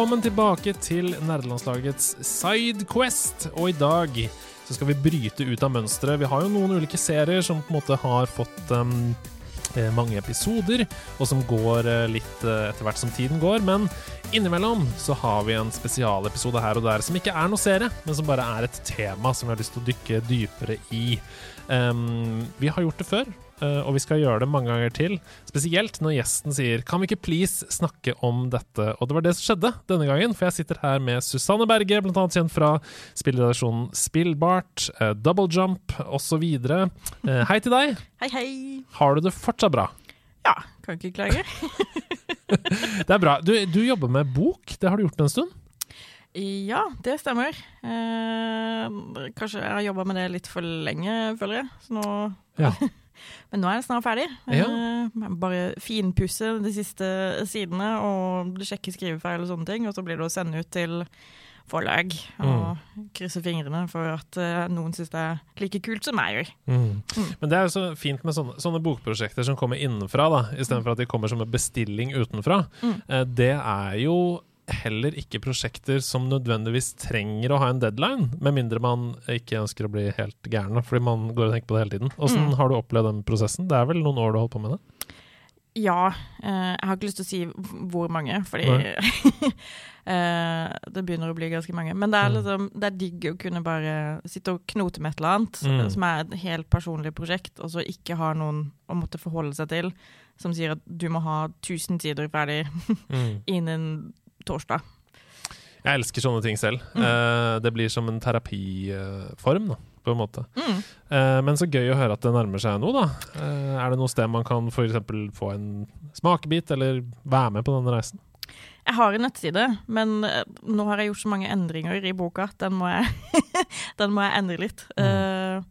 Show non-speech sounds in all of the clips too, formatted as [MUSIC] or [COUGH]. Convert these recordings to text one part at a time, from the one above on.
Velkommen tilbake til nerdelandslagets Sidequest. Og i dag så skal vi bryte ut av mønsteret. Vi har jo noen ulike serier som på en måte har fått um, mange episoder, og som går uh, litt uh, etter hvert som tiden går. Men innimellom så har vi en spesialepisode her og der som ikke er noe serie, men som bare er et tema som vi har lyst til å dykke dypere i. Um, vi har gjort det før. Uh, og vi skal gjøre det mange ganger til. Spesielt når gjesten sier 'Kan vi ikke please snakke om dette?' Og det var det som skjedde denne gangen, for jeg sitter her med Susanne Berge, annet kjent fra spillredaksjonen Spillbart, uh, Double Jump osv. Uh, hei til deg. Hei, hei. Har du det fortsatt bra? Ja, kan ikke klage. [LAUGHS] det er bra. Du, du, jobber med bok, det har du gjort en stund? Ja, det stemmer. Eh, kanskje jeg har jobba med det litt for lenge, føler jeg. Så nå ja. [LAUGHS] Men nå er jeg snart ferdig. Ja. Uh, bare finpusse de siste sidene og sjekke skrivefeil og sånne ting. Og så blir det å sende ut til forlag og mm. krysse fingrene for at uh, noen syns det er like kult som meg gjør. Mm. Mm. Men det er jo så fint med sånne, sånne bokprosjekter som kommer innenfra, da, istedenfor at de kommer som en bestilling utenfra. Uh, det er jo heller ikke prosjekter som nødvendigvis trenger å ha en deadline, med mindre man ikke ønsker å bli helt gæren, fordi man går og tenker på det hele tiden. Åssen mm. har du opplevd den prosessen? Det er vel noen år du har holdt på med det? Ja. Eh, jeg har ikke lyst til å si hvor mange, fordi [LAUGHS] eh, det begynner å bli ganske mange. Men det er, mm. liksom, det er digg å kunne bare sitte og knote med et eller annet mm. som er et helt personlig prosjekt, og så ikke ha noen å måtte forholde seg til som sier at du må ha 1000 sider ferdig mm. [LAUGHS] innen torsdag. Jeg elsker sånne ting selv. Mm. Uh, det blir som en terapiform, da, på en måte. Mm. Uh, men så gøy å høre at det nærmer seg noe, da. Uh, er det noe sted man kan f.eks. få en smakebit, eller være med på denne reisen? Jeg har en nettside, men nå har jeg gjort så mange endringer i boka. Den må jeg, [LAUGHS] den må jeg endre litt. Mm.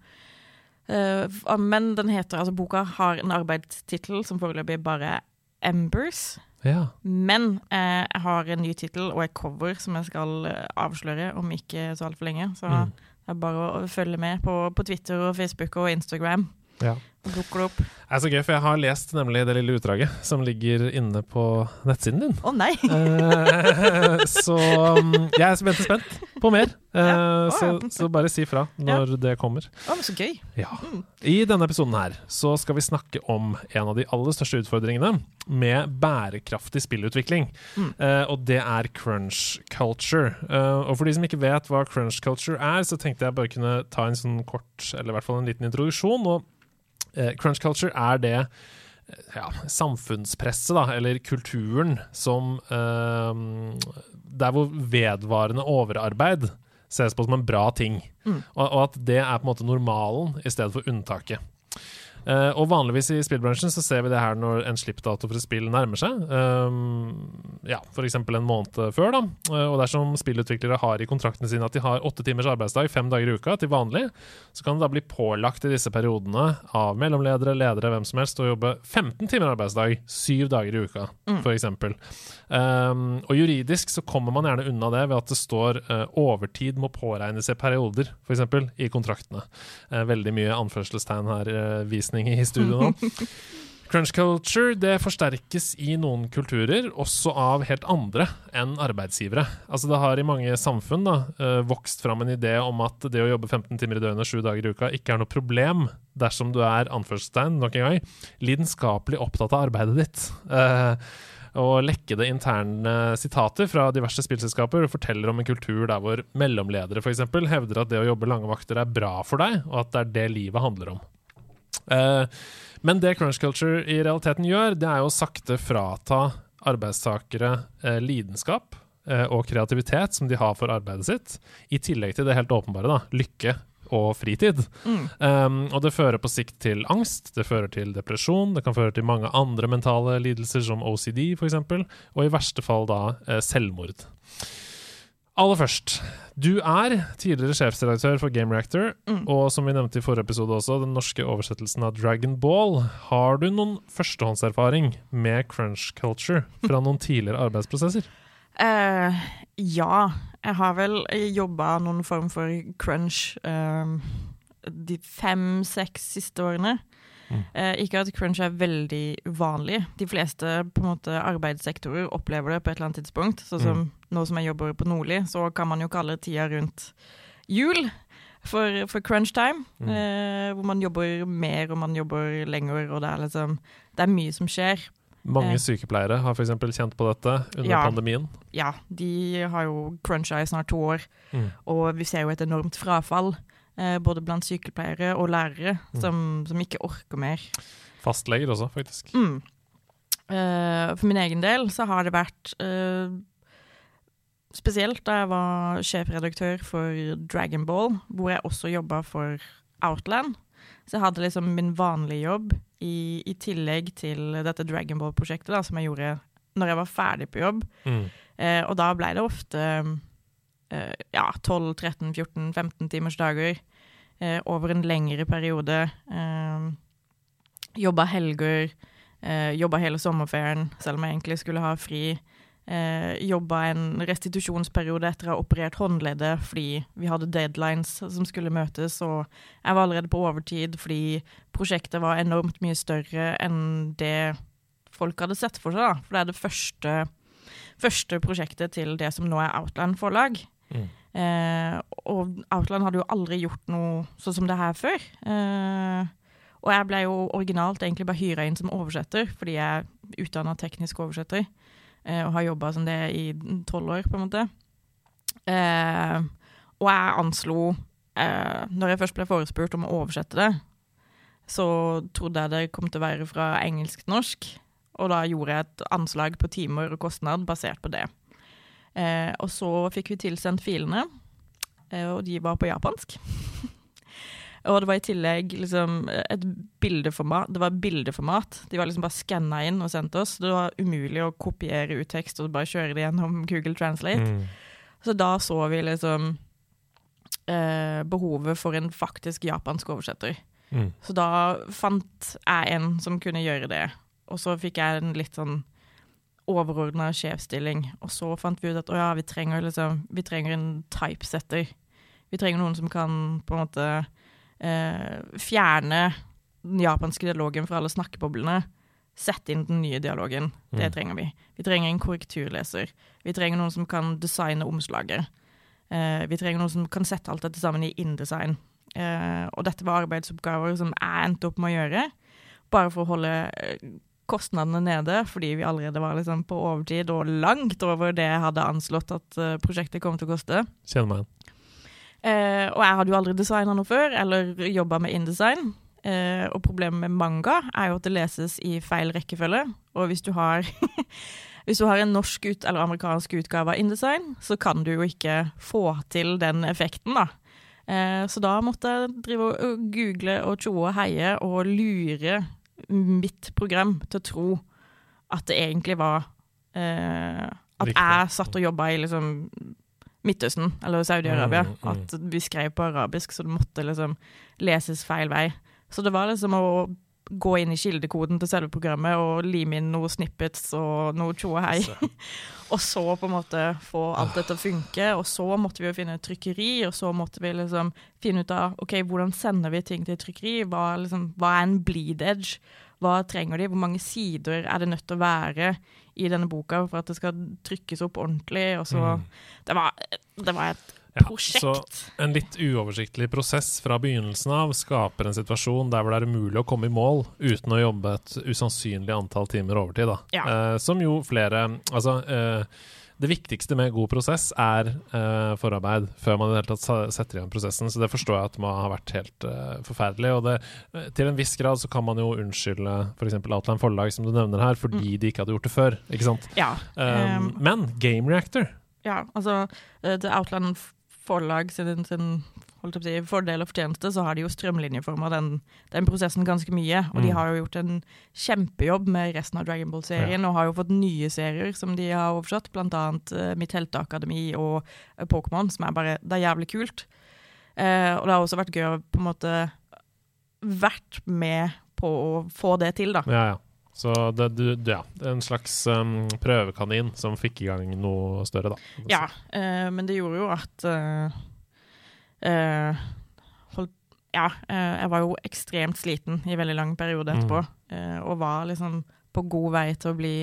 men den heter Altså, boka har en arbeidstittel som foreløpig bare er Embers. Ja. Men eh, jeg har en ny tittel og et cover som jeg skal eh, avsløre om ikke så altfor lenge. Så mm. det er bare å følge med på, på Twitter og Facebook og Instagram. Ja. Dukker det opp. Det er så gøy, for jeg har lest nemlig det lille utdraget som ligger inne på nettsiden din. Å oh, nei! eh, [LAUGHS] så um, jeg er spent, spent på mer. Eh, ja. oh, så, ja. så, bare si fra når det kommer. Å, oh, så gøy. Ja. Mm. I denne episoden her så skal vi snakke om en av de aller største utfordringene med bærekraftig spillutvikling. Mm. Eh, og det er crunch culture. Eh, og for de som ikke vet hva crunch culture er, så tenkte jeg bare kunne ta en sånn kort, eller i hvert fall en liten introduksjon. og crunch culture er det eh, ja, samfunnspresset, da, eller kulturen, som eh, Der hvor vedvarende overarbeid ses på som en bra ting. Mm. Og, og, at det er på en måte normalen i stedet for unntaket. Uh, og vanligvis i spillbransjen så ser vi det her når en slippdato for et spill nærmer seg. Um, ja, F.eks. en måned før. da uh, Og dersom spillutviklere har i kontraktene sine at de har åtte timers arbeidsdag fem dager i uka til vanlig, så kan det da bli pålagt i disse periodene av mellomledere, ledere, hvem som helst å jobbe 15 timer arbeidsdag syv dager i uka, mm. f.eks. Um, og juridisk så kommer man gjerne unna det ved at det står uh, overtid må påregnes i perioder, f.eks. i kontraktene. veldig mye anførselstegn her. Uh, undervisning i studio nå. [LAUGHS] Crunch culture det forsterkes i noen kulturer, også av helt andre enn arbeidsgivere. Altså Det har i mange samfunn da, uh, vokst fram en idé om at det å jobbe 15 timer i døgnet sju dager i uka ikke er noe problem dersom du er anførselstegn, nok en gang, lidenskapelig opptatt av arbeidet ditt. Uh, og lekkede interne sitater fra diverse spillselskaper forteller om en kultur der hvor mellomledere f.eks. hevder at det å jobbe lange vakter er bra for deg, og at det er det livet handler om. Eh, men det crunch culture i realiteten gjør, det er jo å sakte frata arbeidstakere eh, lidenskap eh, og kreativitet som de har for arbeidet sitt, i tillegg til det helt åpenbare, da, lykke og fritid. Mm. Um, og det fører på sikt til angst, det fører til depresjon, det kan føre til mange andre mentale lidelser som OCD f.eks., og i verste fall da selvmord. Aller først, du er tidligere sjefsredaktør for Game Reactor, Mm. og som vi nevnte i forrige episode også, den norske oversettelsen av Dragon Ball. Har du noen førstehåndserfaring med crunch culture fra [LAUGHS] noen tidligere arbeidsprosesser? Uh, ja, jeg har vel jobba noen form for crunch uh, de fem-seks siste årene. Mm. Eh, ikke at crunch er veldig uvanlig. De fleste måte, arbeidssektorer opplever det på et eller annet tidspunkt. Sånn som nå som jeg jobber på Nordli, så kan man jo kalle tida rundt jul for, for crunch time. Mm. Eh, hvor man jobber mer og man jobber lenger, og det er liksom Det er mye som skjer. Mange Eh. sykepleiere har f.eks. kjent på dette under Ja. pandemien. Ja, de har jo cruncha i snart to år. Mm. Og vi ser jo et enormt frafall, både blant sykepleiere og lærere, Mm. som, som ikke orker mer. Fastleger også, faktisk. Mm. Eh, for min egen del så har det vært eh, Spesielt da jeg var sjefredaktør for Dragon Ball, hvor jeg også jobba for Outland. Så jeg hadde liksom min vanlige jobb i, i tillegg til dette Dragon Ball-prosjektet som jeg gjorde når jeg var ferdig på jobb. Mm. Eh, og da ble det ofte eh, ja, 12-13-14-15 timers dager eh, over en lengre periode. Eh, jobba helger, eh, jobba hele sommerferien, selv om jeg egentlig skulle ha fri. Eh, jobba en restitusjonsperiode etter å ha operert håndleddet fordi vi hadde deadlines som skulle møtes, og jeg var allerede på overtid fordi prosjektet var enormt mye større enn det folk hadde sett for seg. da. For det er det første, første prosjektet til det som nå er Outland forlag. Eh, og Outland hadde jo aldri gjort noe sånn som det her før. Eh, og jeg ble jo originalt egentlig bare hyra inn som oversetter, fordi jeg er utdanna teknisk oversetter. eh, og har jobba som det i tolv år, på en måte. Eh, og jeg anslo eh, Når jeg først ble forespurt om å oversette det, så trodde jeg det kom til å være fra engelsk til norsk. Og da gjorde jeg et anslag på timer og kostnad basert på det. Eh, og så fikk vi tilsendt filene, eh, og de var på japansk. [LAUGHS] og det var i tillegg liksom et bildeformat. Det var bildeformat. De var liksom bare skanna inn og sendt oss. Det var umulig å kopiere ut tekst og bare kjøre det gjennom [LAUGHS] Google Translate. Mm. Så da så vi liksom eh, behovet for en faktisk japansk oversetter. Mm. Så da fant jeg en som kunne gjøre det. Og så fikk jeg en litt sånn overordna sjefsstilling. Og så fant vi ut at å ja, vi trenger, liksom, vi trenger en typesetter. Vi trenger noen som kan på en måte eh, fjerne den japanske dialogen fra alle snakkeboblene. Sette inn den nye dialogen. Det Mm. trenger vi. Vi trenger en korrekturleser. Vi trenger noen som kan designe omslaget. Eh, vi trenger noen som kan sette alt dette sammen i InDesign. Eh, og dette var arbeidsoppgaver som jeg endte opp med å gjøre, bare for å holde eh, kostnadene nede, fordi vi allerede var liksom på overtid og langt over det jeg hadde anslått at eh, prosjektet kom til å koste. Kjenner meg igjen. Eh, og jeg hadde jo aldri designa noe før, eller jobba med InDesign. Eh, og problemet med manga er jo at det leses i feil rekkefølge. Og hvis du har [LAUGHS] Hvis du har en norsk ut, eller amerikansk utgave av InDesign, så kan du jo ikke få til den effekten, da. Eh, så da måtte jeg drive og google og tjoe og heie og lure mitt program til å tro at det egentlig var eh, At Riktig. jeg satt og jobba i liksom Midtøsten, eller Saudi-Arabia. Mm, mm. At vi skrev på arabisk, så det måtte liksom leses feil vei. Så det var liksom å gå inn i kildekoden til selve programmet og lime inn noen snippets og noe tjo og hei. [LAUGHS] Og så på en måte få alt dette til å funke, og så måtte vi jo finne et trykkeri, og så måtte vi liksom finne ut av ok, hvordan sender vi ting til et trykkeri, hva, liksom, hva er en bleed edge, hva trenger de, hvor mange sider er det nødt til å være i denne boka for at det skal trykkes opp ordentlig, og så Mm. det, var, det var et Ja, prosjekt. Så en litt uoversiktlig prosess fra begynnelsen av skaper en situasjon der hvor det er umulig å komme i mål uten å jobbe et usannsynlig antall timer overtid. Da. Ja. Eh, som jo flere Altså, eh, det viktigste med god prosess er eh, forarbeid før man i det hele tatt setter igjen prosessen, så det forstår jeg at må ha vært helt eh, forferdelig. Og det, eh, til en viss grad så kan man jo unnskylde f.eks. Outland Forlag, som du nevner her, fordi de ikke hadde gjort det før. Ikke sant? Ja. Um, men Game Reactor Ja, altså The Outland Forlag sin, sin si, fordel og fortjeneste, så har de jo strømlinjeforma den, den prosessen ganske mye. Og de Mm. har jo gjort en kjempejobb med resten av Dragon Ball-serien, og har jo fått nye serier som de har oversatt, annet uh, Mitt helteakademi og uh, Pokémon, som er bare Det er jævlig kult. Uh, og det har også vært gøy å på en måte vært med på å få det til, da. Ja, ja. Så det, du, ja, en slags um, prøvekanin som fikk i gang noe større, da. Ja, uh, men det gjorde jo at uh, uh, holdt, Ja, jeg var jo ekstremt sliten i veldig lang periode etterpå, eh, og var liksom på god vei til å bli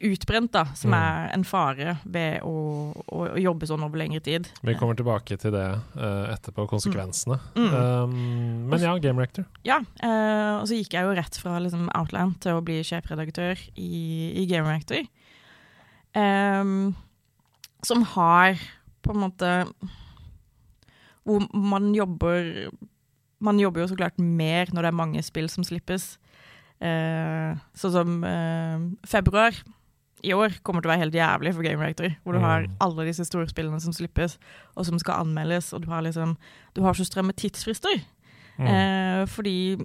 utbrent, da, som Mm. er en fare ved å, å, å jobbe sånn over lengre tid. Vi kommer tilbake til det uh, etterpå, konsekvensene. Mm. Um, men ja, Game Rector. Ja, uh, og så gikk jeg jo rett fra liksom, Outland til å bli sjefredaktør i, i Game Rector. Um, som har på en måte Hvor man jobber Man jobber jo så klart mer når det er mange spill som slippes. Eh, sånn som eh, februar i år kommer til å være helt jævlig for Game Reactor. Hvor du har alle disse storspillene som slippes, og som skal anmeldes. Og du har liksom Du har så stramme tidsfrister. Mm. Eh, fordi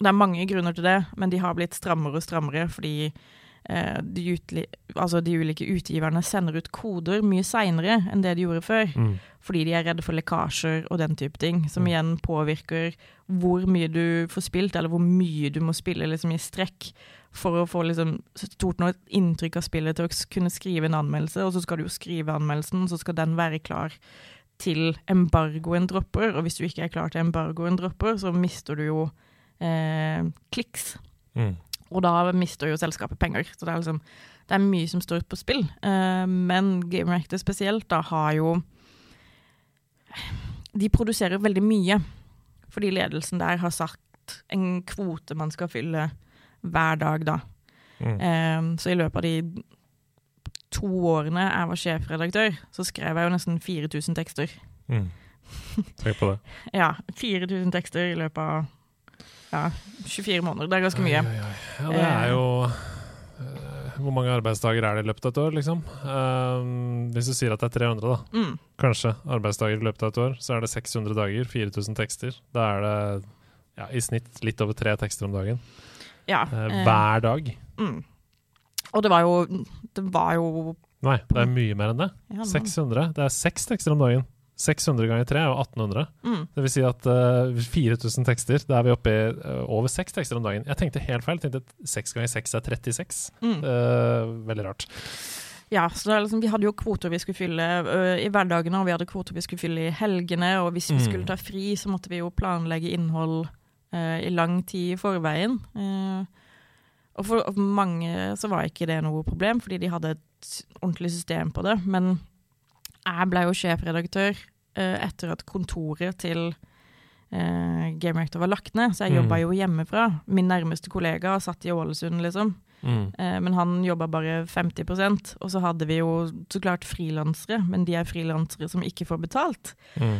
Det er mange grunner til det, men de har blitt strammere og strammere fordi de, utli altså de ulike utgiverne sender ut koder mye seinere enn det de gjorde før. Mm. Fordi de er redde for lekkasjer og den type ting, som Mm. igjen påvirker hvor mye du får spilt, eller hvor mye du må spille liksom, i strekk for å få liksom, stort nok inntrykk av spillet til å kunne skrive en anmeldelse. Og så skal du jo skrive anmeldelsen, så skal den være klar til embargoen dropper. Og hvis du ikke er klar til embargoen dropper, så mister du jo eh, kliks. Mm. Og da mister jo selskapet penger. Så det er liksom Det er mye som står på spill. Uh, men Game Reactor spesielt da har jo De produserer veldig mye. Fordi ledelsen der har sagt en kvote man skal fylle hver dag, da. Mm. Eh, så i løpet av de to årene jeg var sjefredaktør, så skrev jeg jo nesten 4000 tekster. Mm. Tenk på det. [LAUGHS] Ja, 4000 tekster i løpet av ja, 24 måneder. Det er ganske mye. Oi, oi, oi. Ja, det er jo eh, Hvor mange arbeidsdager er det i løpet av et år, liksom? Uh, hvis du sier at det er 300, da. Mm. Kanskje arbeidsdager i løpet av et år, så er det 600 dager, 4000 tekster. Da er det ja, i snitt litt over tre tekster om dagen. Ja. Eh, hver dag. Mm. Og det var jo Det var jo Nei, det er mye mer enn det. ja, 600. Det er seks tekster om dagen. 600 ganger 3 er jo 1800. Mm. Det vil si at uh, 4000 tekster, da er vi oppe i uh, over seks tekster om dagen. Jeg tenkte helt feil. Jeg tenkte at 6 ganger 6 er 36. Mm. Uh, veldig rart. Ja, så det liksom, vi hadde jo kvoter vi skulle fylle uh, i hverdagene, og vi hadde kvoter vi skulle fylle i helgene, og hvis vi Mm. skulle ta fri, så måtte vi jo planlegge innhold i lang tid i forveien. Eh, og for mange så var ikke det noe problem, fordi de hadde et ordentlig system på det. Men jeg ble jo sjefredaktør uh, etter at kontoret til uh, Game Reactor var lagt ned, så jeg Mm. jobba jo hjemmefra. Min nærmeste kollega satt i Ålesund, liksom. Mm. Eh, men han jobba bare 50% og så hadde vi jo så klart frilansere, men de er frilansere som ikke får betalt. Mm.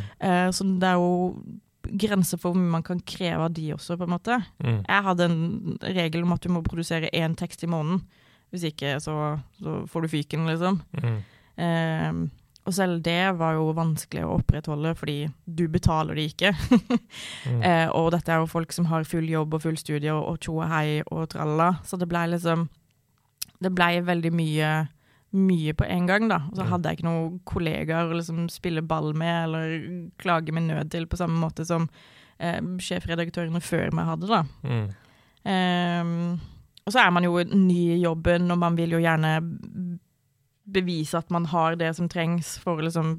Så det er jo grenser for hvor mye man kan kreve av de også, på en måte. Mm. Jeg hadde en regel om at du må produsere én tekst i måneden. Hvis ikke, så, så får du fyken, liksom. Mm. Og selv det var jo vanskelig å opprettholde, fordi du betaler de ikke. [LAUGHS] Mm. Eh, og dette er jo folk som har full jobb og full studie og, tjo og hei og tralla. Så det blei liksom Det blei veldig mye mye på en gang, da. Og så hadde jeg ikke noen kollegaer å liksom spille ball med eller klage med nød til på samme måte som eh, sjefredaktørene før meg hadde, da. Mm. Eh, og så er man jo ny i jobben, og man vil jo gjerne bevise at man har det som trengs for å liksom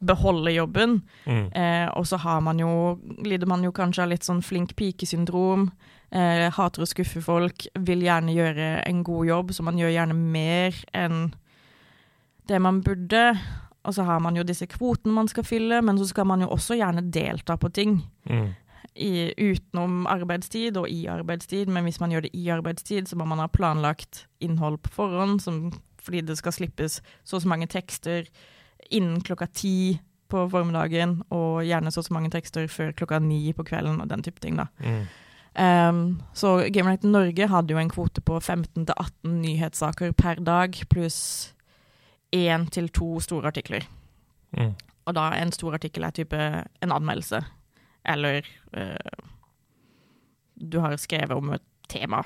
beholde jobben. Mm. Eh, og så har man jo, lider man jo kanskje av litt sånn flink pike-syndrom. Eh, hater å skuffe folk, vil gjerne gjøre en god jobb, så man gjør gjerne mer enn det man burde. Og så har man jo disse kvotene man skal fylle, men så skal man jo også gjerne delta på ting. Mm. I, utenom arbeidstid og i arbeidstid, men hvis man gjør det i arbeidstid, så må man ha planlagt innhold på forhånd, som, fordi det skal slippes så og så mange tekster innen klokka ti på formiddagen, og gjerne så og så mange tekster før klokka ni på kvelden, og den type ting, da. Mm. Um, så Gamelight Norge hadde jo en kvote på 15-18 nyhetssaker per dag, pluss én til to store artikler. Mm. Og da en stor artikkel er type en anmeldelse, eller uh, du har skrevet om et tema,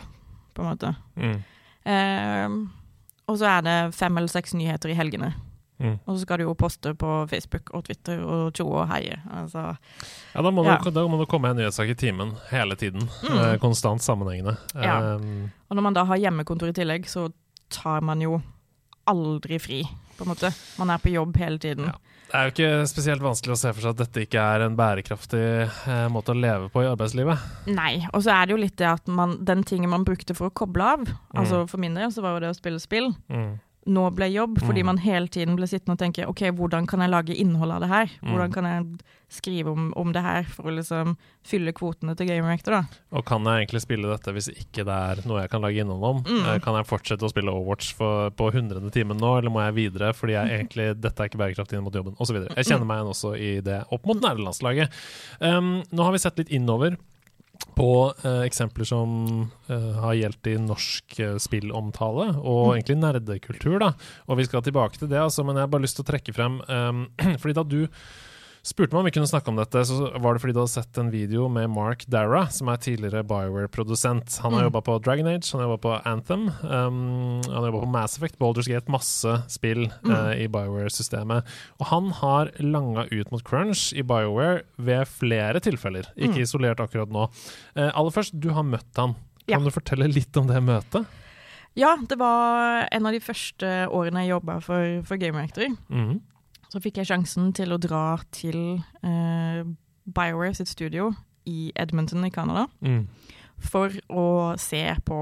på en måte. Mm. Eh, og så er det fem eller seks nyheter i helgene. Mm. Og så skal du jo poste på Facebook og Twitter og tjo og heie. Altså, Ja, da må, Ja. Det, da må du komme en nyhetssak i timen hele tiden. Mm. Eh, konstant sammenhengende. Ja. Um, og når man da har hjemmekontor i tillegg, så tar man jo aldri fri, på en måte. Man er på jobb hele tiden. Ja. det er jo ikke spesielt vanskelig å se for seg at dette ikke er en bærekraftig eh, måte å leve på i arbeidslivet. Nei. Og så er det jo litt det at man, den tingen man brukte for å koble av, altså for min del så var jo det å spille spill, Mm. Nå ble jobb, fordi Mm. man hele tiden ble sittende og tenke OK, hvordan kan jeg lage innhold av det her? Hvordan Mm. kan jeg skrive om, om det her for å liksom fylle kvotene til Game Rector, da? Og kan jeg egentlig spille dette hvis ikke det er noe jeg kan lage innhold om? Mm. Eh, kan jeg fortsette å spille Overwatch for, på hundrede timen nå, eller må jeg videre fordi jeg [LAUGHS] egentlig, dette er ikke bærekraftig inn mot jobben, osv. Jeg kjenner meg igjen også i det opp mot nærlandslaget. Um, nå har vi sett litt innover på eh, eksempler som eh, har gjeldt i norsk eh, spillomtale, og Mm. egentlig nerdekultur. da. Og vi skal tilbake til det, altså, men jeg har bare lyst til å trekke frem um, [CLEARS THROAT] Fordi da du spurte meg om vi kunne snakke om dette, så var det fordi du hadde sett en video med Mark Dara, som er tidligere Bioware-produsent. Han har Mm. jobba på Dragon Age, han har jobba på Anthem, um, han har jobba på Mass Effect, Baldur's Gate, masse spill Mm. uh, i Bioware-systemet. Og han har langa ut mot crunch i Bioware ved flere tilfeller, ikke Mm. isolert akkurat nå. Uh, aller først, du har møtt han. Ja. Kan du fortelle litt om det møtet? Ja, det var en av de første årene jeg jobba for, for Game Rector. Mhm. Så fikk jeg sjansen til å dra til eh, BioWare sitt studio i Edmonton i Canada Mm. for å se på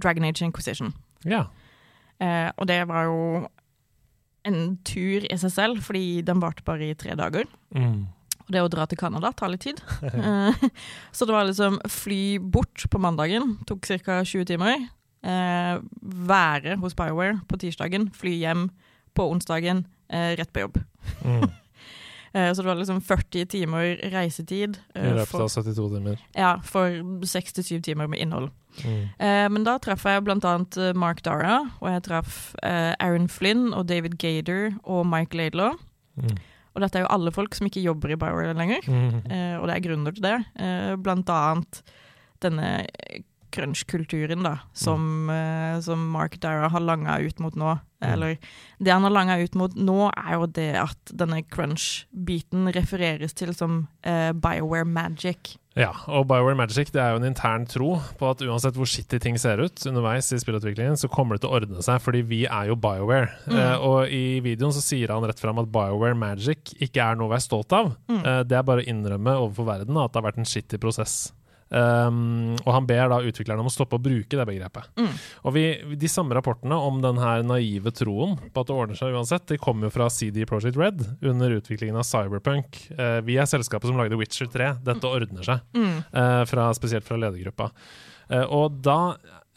Dragon Age Inquisition. Ja. Eh, og det var jo en tur i seg selv, fordi den varte bare i tre dager. Mm. Og det å dra til Canada tar litt tid. [LAUGHS] Eh, så det var liksom fly bort på mandagen, tok ca. 20 timer. Eh, være hos BioWare på tirsdagen, fly hjem på onsdagen, eh, rett på jobb. Mm. [LAUGHS] Eh, så det var liksom 40 timer reisetid. I eh, løpet av 72 timer. ja, for 6-7 timer med innhold. Mm. Eh, men da traff jeg annet eh, Mark Dara, og jeg traff Aaron Flynn og David Gader og Mike Laidlaw. Mm. Og dette er jo alle folk som ikke jobber i Bioware lenger, Mm. eh, og det er grunner til det. Eh, blant annet denne crunch-kulturen da, som, eh, som Mark Dara har langa ut mot nå. Mm. Eller det han har langa ut mot nå, er jo det at denne crunch-biten refereres til som uh, Bioware magic. Ja, og Bioware Magic det er jo en intern tro på at uansett hvor shitty ting ser ut underveis i spillutviklingen, så kommer det til å ordne seg, fordi vi er jo Bioware. Mm. Uh, og i videoen så sier han rett fram at Bioware Magic ikke er noe å være stolt av. Mm. Uh, det er bare å innrømme overfor verden at det har vært en shitty prosess. Um, og han ber da utviklerne om å stoppe å bruke det begrepet. Mm. Og vi, De samme rapportene om den her naive troen på at det ordner seg uansett, de kommer jo fra CD Project Red under utviklingen av Cyberpunk. Uh, vi er selskapet som lagde Witcher 3. Dette ordner seg, Mm. Uh, fra, spesielt fra ledergruppa. Uh, og da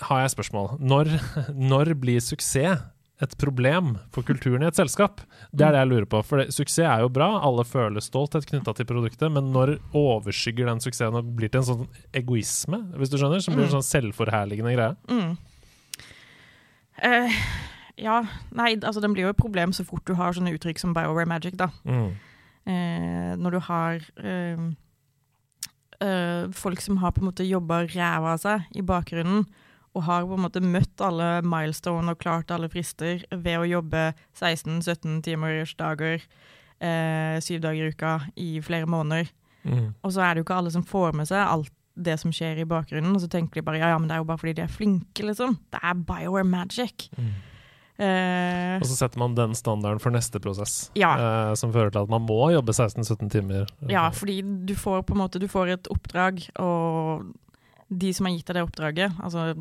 har jeg spørsmål. Når, [LAUGHS] når blir suksess et problem for kulturen i et selskap? Det er det jeg lurer på. For det, suksess er jo bra, alle føler stolthet knytta til produktet, men når overskygger den suksessen og blir til en sånn egoisme, hvis du skjønner? Som blir en sånn selvforherligende greie? Mm. Uh, ja, nei, altså den blir jo et problem så fort du har sånne uttrykk som Bioware Magic, da. Mm. Uh, når du har uh, folk som har på en måte jobba ræva av seg i bakgrunnen, og har på en måte møtt alle milestone og klart alle frister ved å jobbe 16-17 timers dager, eh, syv dager i uka i flere måneder. Mm. Og så er det jo ikke alle som får med seg alt det som skjer i bakgrunnen, og så tenker de bare ja, ja, men det er jo bare fordi de er flinke, liksom. Det er Bioware magic. Mm. Eh, Og så setter man den standarden for neste prosess, Ja. eh, som fører til at man må jobbe 16-17 timer. ja, fordi du får på en måte du får et oppdrag, og de som har gitt deg det oppdraget, altså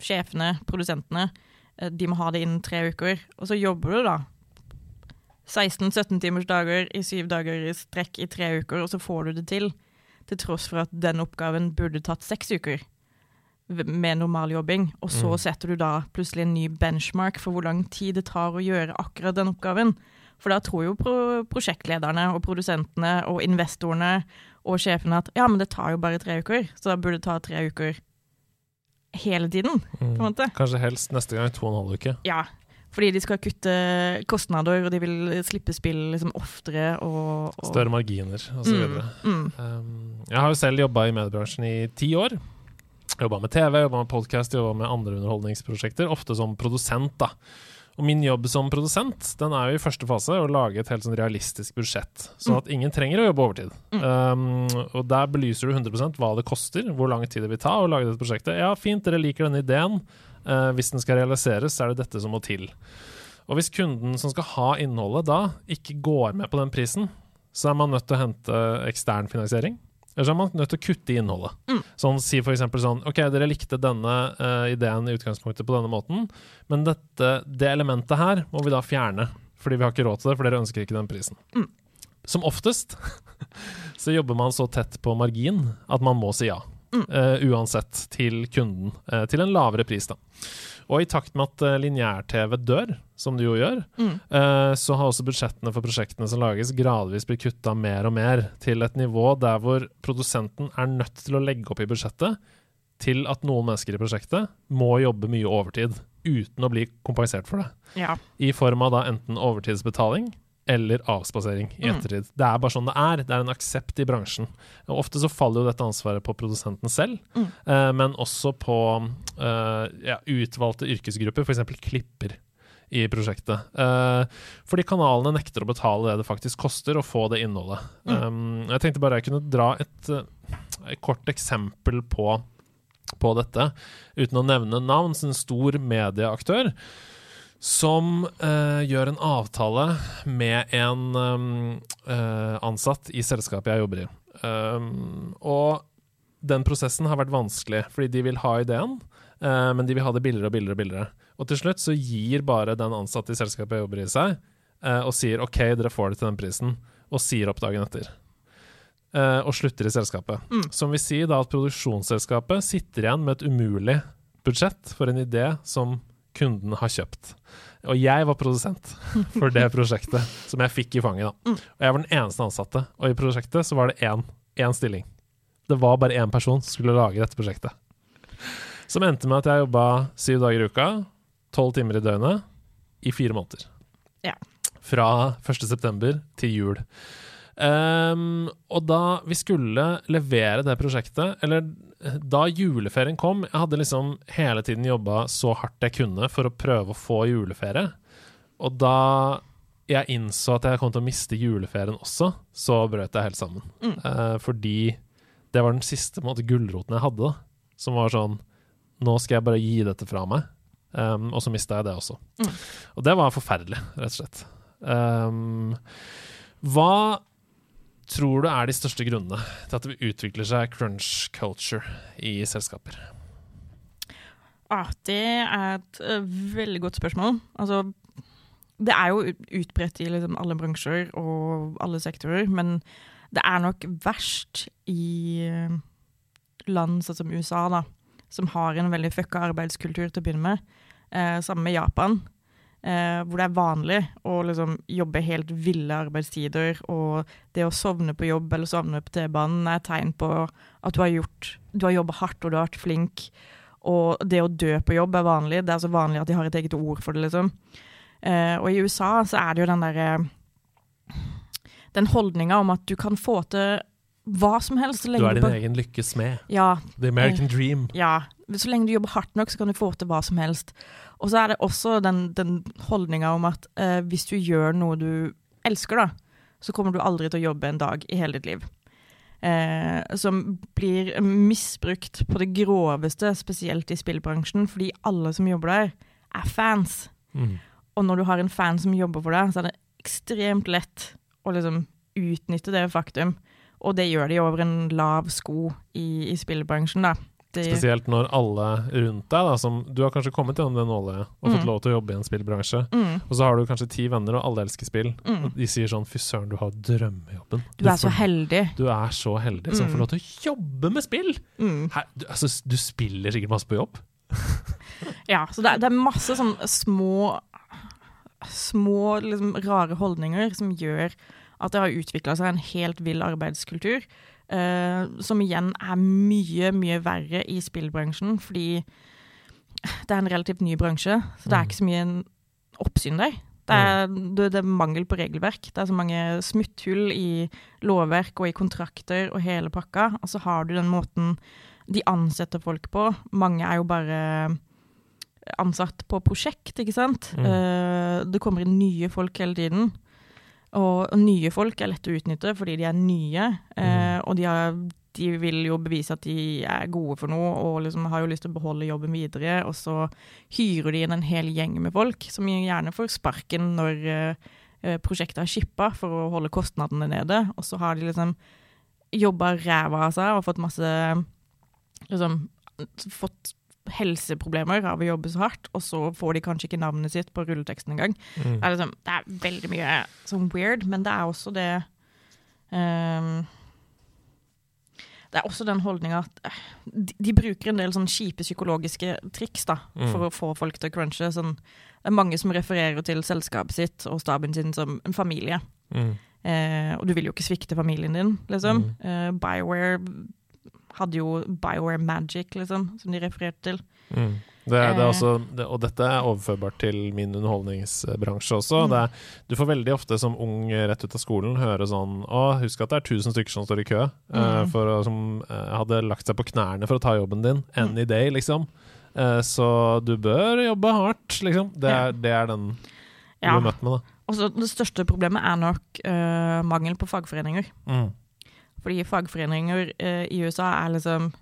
sjefene, produsentene, eh, de må ha det innen tre uker. Og så jobber du da 16-17 timers dager i syv dager i strekk i tre uker, og så får du det til. Til tross for at den oppgaven burde tatt seks uker med normal jobbing. Og så Mm. setter du da plutselig en ny benchmark for hvor lang tid det tar å gjøre akkurat den oppgaven. For da tror jo pro prosjektlederne og produsentene og investorene og sjefene at ja, men det tar jo bare tre uker, så da burde det ta tre uker hele tiden, på en Mm. måte. Kanskje helst neste gang to og en halv uke. Ja, Fordi de skal kutte kostnader, og de vil slippe spill liksom oftere og, og Større marginer osv. Mm, mm. Um, jeg har jo selv jobba i mediebransjen i ti år. Jobba med TV, jobba med podkast, jobba med andre underholdningsprosjekter. Ofte som produsent, da. Og min jobb som produsent den er jo i første fase å lage et helt sånn realistisk budsjett, sånn Mm. at ingen trenger å jobbe overtid. Um, og der belyser du 100% hva det koster, hvor lang tid det vil ta å lage dette prosjektet. Ja, fint, dere liker denne ideen. Uh, hvis den skal realiseres, så er det dette som må til. Og hvis kunden som skal ha innholdet da, ikke går med på den prisen, så er man nødt til å hente ekstern finansiering. Eller så er man nødt til å kutte i innholdet. Mm. Sånn, si eksempel sånn OK, dere likte denne uh, ideen i utgangspunktet på denne måten, men dette, det elementet her må vi da fjerne. Fordi vi har ikke råd til det, for dere ønsker ikke den prisen. Mm. Som oftest [LAUGHS] så jobber man så tett på margin at man må si ja. Mm. eh, uansett til kunden, Uh, til en lavere pris. da. Og i takt med at uh, lineær-TV dør, som det jo gjør, Mm. eh, så har også budsjettene for prosjektene som lages, gradvis blitt kutta mer og mer, til et nivå der hvor produsenten er nødt til å legge opp i budsjettet til at noen mennesker i prosjektet må jobbe mye overtid uten å bli kompensert for det. Ja. I form av da enten overtidsbetaling eller avspasering i Mm. ettertid. Det er bare sånn det er. Det er en aksept i bransjen. Og ofte så faller jo dette ansvaret på produsenten selv, Mm. eh, men også på eh, ja, utvalgte yrkesgrupper, f.eks. klipper i prosjektet. Eh, fordi kanalene nekter å betale det det faktisk koster å få det innholdet. Mm. Um, jeg tenkte bare jeg kunne dra et, eh, et kort eksempel på, på dette, uten å nevne navn. som En stor medieaktør som uh, gjør en avtale med en um, uh, ansatt i selskapet jeg jobber i. Um, og den prosessen har vært vanskelig, fordi de vil ha ideen, uh, men de vil ha det billigere og billigere og billigere. Og til slutt så gir bare den ansatte i selskapet jeg jobber i seg, og sier OK, dere får det til den prisen, og sier opp dagen etter. Og slutter i selskapet. Mm. Som vil si da at produksjonsselskapet sitter igjen med et umulig budsjett for en idé som kunden har kjøpt. Og jeg var produsent for det [LAUGHS] prosjektet som jeg fikk i fanget. da. Mm. Og jeg var den eneste ansatte, og i prosjektet så var det én, én stilling. Det var bare én person som skulle lage dette prosjektet. Som endte med at jeg jobba syv dager i uka, tolv timer i døgnet, i fire måneder. Ja. Fra 1.9. til jul. Um, og da vi skulle levere det prosjektet, eller da juleferien kom Jeg hadde liksom hele tiden jobba så hardt jeg kunne for å prøve å få juleferie. Og da jeg innså at jeg kom til å miste juleferien også, så brøt jeg helt sammen. Mm. Eh, fordi det var den siste måte, gulroten jeg hadde, da, som var sånn Nå skal jeg bare gi dette fra meg. Um, og så mista jeg det også. Mm. Og det var forferdelig, rett og slett. Um, hva tror du er de største grunnene til at det utvikler seg crunch culture i selskaper? Ah, det er et eh, veldig godt spørsmål. Altså, det er jo utbredt i liksom alle bransjer og alle sektorer, men det er nok verst i eh, land sånn som USA, da, som har en veldig fucka arbeidskultur til å begynne med. Eh, sammen med Japan, eh, hvor det er vanlig å liksom jobbe helt ville arbeidstider, og det å sovne på jobb eller sovne på T-banen er tegn på at du har gjort Du har jobba hardt og du har vært flink. Og det å dø på jobb er vanlig. Det er så vanlig at de har et eget ord for det, liksom. Eh, og i USA så er det jo den derre Den holdninga om at du kan få til hva som helst så Du er din du egen lykkes smed. Ja, The American Dream. ja. Så lenge du jobber hardt nok, så kan du få til hva som helst. Og så er det også den, den holdninga om at eh, hvis du gjør noe du elsker, da, så kommer du aldri til å jobbe en dag i hele ditt liv. Eh, som blir misbrukt på det groveste, spesielt i spillbransjen, fordi alle som jobber der, er fans. Mm. Og når du har en fan som jobber for deg, så er det ekstremt lett å liksom utnytte det faktum. Og det gjør de over en lav sko i, i spillbransjen, da. De, Spesielt når alle rundt deg, da, som Du har kanskje kommet gjennom det nåløyet og fått Mm. lov til å jobbe i en spillbransje, mm, og så har du kanskje ti venner, og alle elsker spill. mm. Og de sier sånn Fy søren, du har drømmejobben. Du er så heldig. Du er så heldig som Mm. får lov til å jobbe med spill! Mm. Her, du, altså, du spiller sikkert masse på jobb. [LAUGHS] Ja, så det, det er masse sånn små Små, liksom, rare holdninger som gjør at det har utvikla seg en helt vill arbeidskultur. Uh, som igjen er mye, mye verre i spillbransjen, fordi det er en relativt ny bransje. Så det er Mm. ikke så mye oppsyn der. Det er, det, det er mangel på regelverk. Det er så mange smutthull i lovverk og i kontrakter og hele pakka. Og så har du den måten de ansetter folk på. Mange er jo bare ansatt på prosjekt, ikke sant. Mm. Uh, det kommer inn nye folk hele tiden. Og, og nye folk er lett å utnytte fordi de er nye, eh, og de, har, de vil jo bevise at de er gode for noe og liksom har jo lyst til å beholde jobben videre. Og så hyrer de inn en hel gjeng med folk som gjerne får sparken når eh, eh, prosjektet er shippa for å holde kostnadene nede. Og så har de liksom jobba ræva av seg og fått masse liksom, fått helseproblemer av å jobbe så hardt, og så får de kanskje ikke navnet sitt på rulleteksten engang. Mm. Det, er liksom, det er veldig mye sånn weird, men det er også det um, Det er også den holdninga at eh, de, de bruker en del sånn kjipe psykologiske triks da, Mm. for å få folk til å crunche. Sånn, det er mange som refererer til selskapet sitt og staben sin som en familie. Mm. Eh, og du vil jo ikke svikte familien din, liksom. Mm. Eh, Bioware hadde jo Bioware Magic, liksom, som de refererte til. Mm. Det, det Eh. også, det, og dette er overførbart til min underholdningsbransje også. Mm. Det er, du får veldig ofte som ung rett ut av skolen høre sånn Å, husk at det er 1000 stykker som står i kø, mm. uh, for, som uh, hadde lagt seg på knærne for å ta jobben din. Mm. Any day, liksom. Uh, så du bør jobbe hardt, liksom. Det er, det er den du Ja. blir møtt med, da. Også det største problemet er nok eh, mangel på fagforeninger. Mm. Fordi fagforeninger eh, i USA er liksom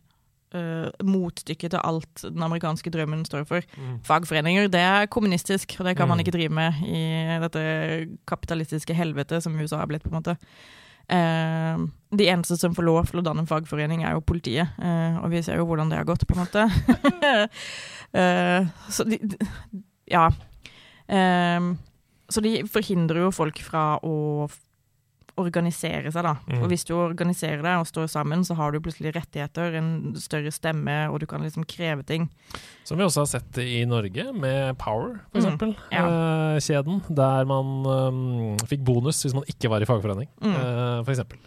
uh, motstykket til alt den amerikanske drømmen står for. Mm. Fagforeninger det er kommunistisk, og det kan man Mm. ikke drive med i dette kapitalistiske helvete som USA har blitt, på en måte. Eh, de eneste som får lov til å danne en fagforening, er jo politiet. eh, og vi ser jo hvordan det har gått, på en måte. [LAUGHS] Eh, så de, Ja. Eh, så de forhindrer jo folk fra å organisere seg, da. Mm. Og hvis du organiserer deg og står sammen, så har du plutselig rettigheter, en større stemme, og du kan liksom kreve ting. Som vi også har sett i Norge, med Power, for Mm. eksempel. Ja. Eh, kjeden, der man eh, fikk bonus hvis man ikke var i fagforening, Mm. eh, for eksempel.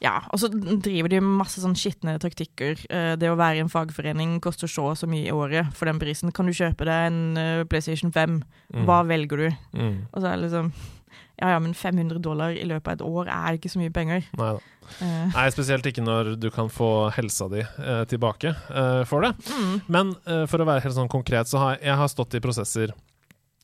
Ja, og så driver de masse sånn skitne taktikker. Eh, Det å være i en fagforening koster så og så mye i året. For den prisen kan du kjøpe deg en eh, PlayStation 5. Mm. Hva velger du? Mm. Og så er det liksom Ja ja, men 500 dollar i løpet av et år er ikke så mye penger. Nei. Eh, Nei, spesielt ikke når du kan få helsa di eh, tilbake eh, for det. mm, Men eh, for å være helt sånn konkret, så har jeg har stått i prosesser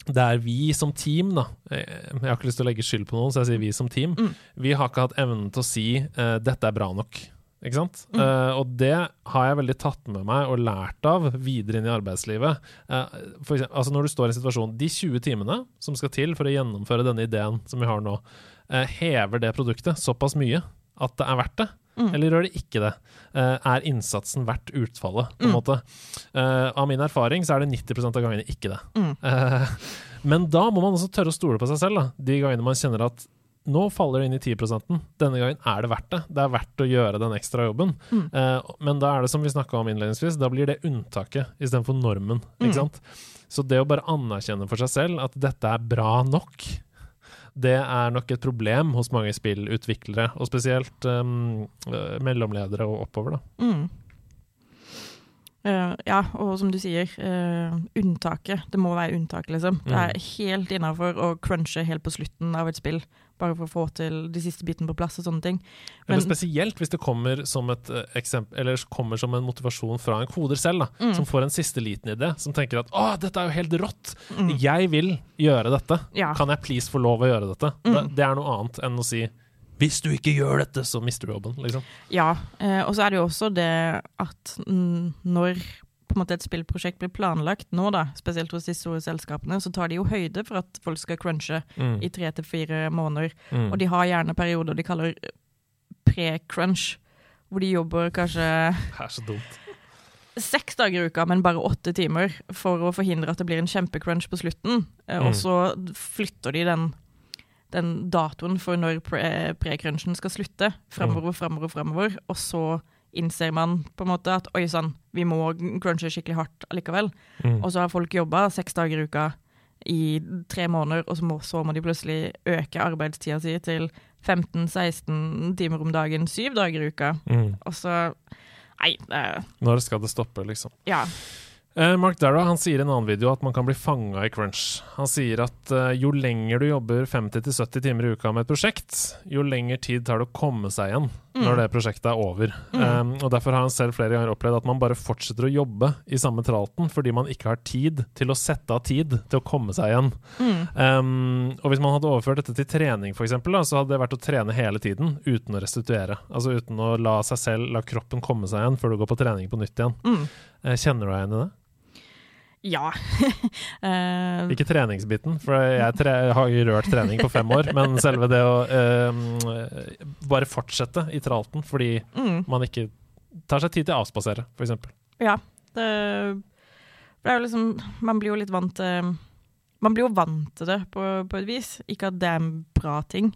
der vi som team, da eh, Jeg har ikke lyst til å legge skyld på noen, så jeg sier vi som team. Mm. Vi har ikke hatt evnen til å si eh, 'dette er bra nok'. Ikke sant? Mm. Uh, og det har jeg veldig tatt med meg og lært av videre inn i arbeidslivet. Uh, for eksempel, altså når du står i en situasjon De 20 timene som skal til for å gjennomføre denne ideen som vi har nå, uh, hever det produktet såpass mye at det er verdt det? mm, Eller gjør det ikke det? Er innsatsen verdt utfallet, på en Mm. måte? Av min erfaring så er det 90% av gangene ikke det. mm, [LAUGHS] men da må man også tørre å stole på seg selv, da. De gangene man kjenner at nå faller det inn i 10% Denne gangen er det verdt det. Det er verdt å gjøre den ekstra jobben. Mm. Eh, men da er det som vi snakka om innledningsvis, da blir det unntaket istedenfor normen. Mm. Ikke sant? Så det å bare anerkjenne for seg selv at dette er bra nok, det er nok et problem hos mange spillutviklere, og spesielt um, mellomledere og oppover, da. mm. Uh, ja, og som du sier, uh, unntaket. Det må være unntaket, liksom. Det er helt innafor å crunche helt på slutten av et spill, bare for å få til de siste bitene på plass og sånne ting. Eller spesielt hvis det kommer som et eh, eksempel Eller kommer som en motivasjon fra en koder selv, da, Mm. som får en siste liten idé, som tenker at 'Å, dette er jo helt rått! Mm. Jeg vil gjøre dette! Ja. Kan jeg please få lov å gjøre dette?' Mm. Det, det er noe annet enn å si 'Hvis du ikke gjør dette, så mister du jobben', liksom. Ja, eh, og så er det jo også det at når på en måte et spillprosjekt blir planlagt nå, da, spesielt hos de store selskapene, så tar de jo høyde for at folk skal crunche Mm. i tre til fire måneder. Mm. Og de har gjerne perioder de kaller pre-crunch, hvor de jobber kanskje Det er så dumt. seks dager i uka, men bare åtte timer, for å forhindre at det blir en kjempecrunch på slutten. Eh, Mm. Og så flytter de den, den datoen for når pre- pre-crunchen skal slutte, framover, framover, framover. Og så innser man på en måte at oi sann, vi må crunche skikkelig hardt allikevel. Mm. Og så har folk jobba seks dager i uka i tre måneder, og så må, så må de plutselig øke arbeidstida si til 15-16 timer om dagen, syv dager i uka. Mm. Og så Nei, det Når skal det stoppe, liksom? Ja. Eh, Mark Darrow han sier i en annen video at man kan bli fanga i crunch. Han sier at uh, jo lenger du jobber 50-70 timer i uka med et prosjekt, jo lengre tid tar det å komme seg igjen mm. når det prosjektet er over. Mm. Um, og Derfor har han selv flere ganger opplevd at man bare fortsetter å jobbe i samme tralten fordi man ikke har tid til å sette av tid til å komme seg igjen. Mm. Um, og Hvis man hadde overført dette til trening, for eksempel, da, så hadde det vært å trene hele tiden uten å restituere. Altså uten å la seg selv, la kroppen komme seg igjen før du går på trening på nytt igjen. Mm. Uh, kjenner du deg igjen i det? Ja. uh, [LAUGHS] ikke treningsbiten, for jeg, tre har rørt trening på fem år. men selve det å uh, bare fortsette i tralten fordi mm. man ikke tar seg tid til å avspasere, f.eks. Ja. Det, det, er jo liksom Man blir jo litt vant til Man blir jo vant til det på, på et vis. Ikke at det er en bra ting.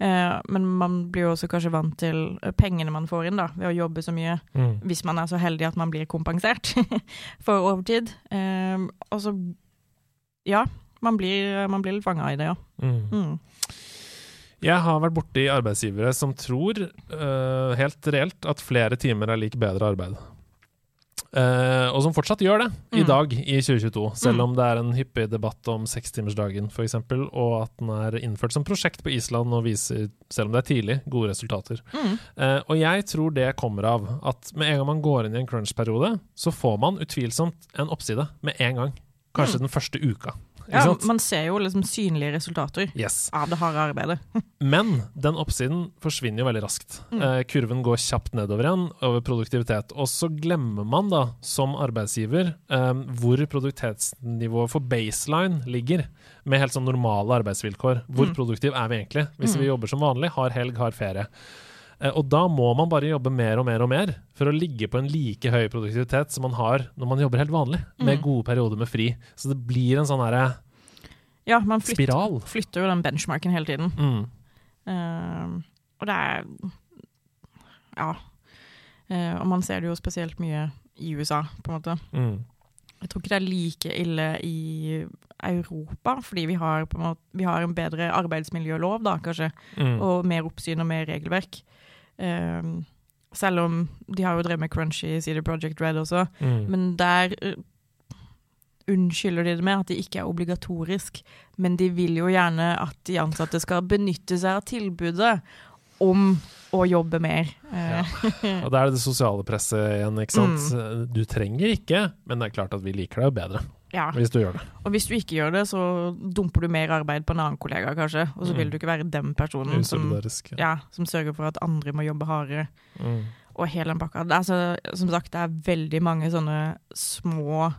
Eh, men man blir jo også kanskje vant til eh, pengene man får inn da, ved å jobbe så mye, mm. hvis man er så heldig at man blir kompensert [LAUGHS] for overtid. Eh, og så ja, man blir, man blir litt fanga i det, ja. Mm. Mm. Jeg har vært borti arbeidsgivere som tror, uh, helt reelt, at flere timer er lik bedre arbeid. Uh, og som fortsatt gjør det mm. i dag, i 2022. Selv mm. om det er en hyppig debatt om sekstimersdagen f.eks., og at den er innført som prosjekt på Island og viser, selv om det er tidlig, gode resultater. Mm. Uh, og jeg tror det kommer av at med en gang man går inn i en crunch-periode, så får man utvilsomt en oppside med en gang. Kanskje mm. den første uka. Ja, Man ser jo liksom synlige resultater yes. av det harde arbeidet. [LAUGHS] Men den oppsiden forsvinner jo veldig raskt. Mm. Eh, kurven går kjapt nedover igjen over produktivitet. Og så glemmer man da, som arbeidsgiver, eh, hvor produktivitetsnivået for baseline ligger. Med helt sånn normale arbeidsvilkår. Hvor mm. produktiv er vi egentlig? Hvis mm. vi jobber som vanlig, har helg, har ferie. Eh, og da må man bare jobbe mer og mer og mer for å ligge på en like høy produktivitet som man har når man jobber helt vanlig, med mm. gode perioder med fri. Så det blir en sånn herre ja, man flytter, spiral. flytter jo den benchmarken hele tiden. Mm. Uh, og det er Ja. Uh, og man ser det jo spesielt mye i USA, på en måte. Mm. Jeg tror ikke det er like ille i Europa, fordi vi har, en, måte, vi har en bedre arbeidsmiljølov, da, kanskje. Mm. Og mer oppsyn og mer regelverk. Um, selv om de har jo drevet med crunch i CD Project Red også. Mm. Men der uh, unnskylder de det med at det ikke er obligatorisk. Men de vil jo gjerne at de ansatte skal benytte seg av tilbudet om å jobbe mer. Ja. [LAUGHS] Og da er det det sosiale presset igjen, ikke sant. Mm. Du trenger ikke, men det er klart at vi liker deg bedre. Ja. Hvis du gjør det. Og hvis du ikke gjør det, så dumper du mer arbeid på en annen kollega, kanskje. Og så mm. vil du ikke være den personen som, ja, som, sørger for at andre må jobbe hardere. Mm. Og hele den pakka. Altså, som sagt, det er veldig mange sånne små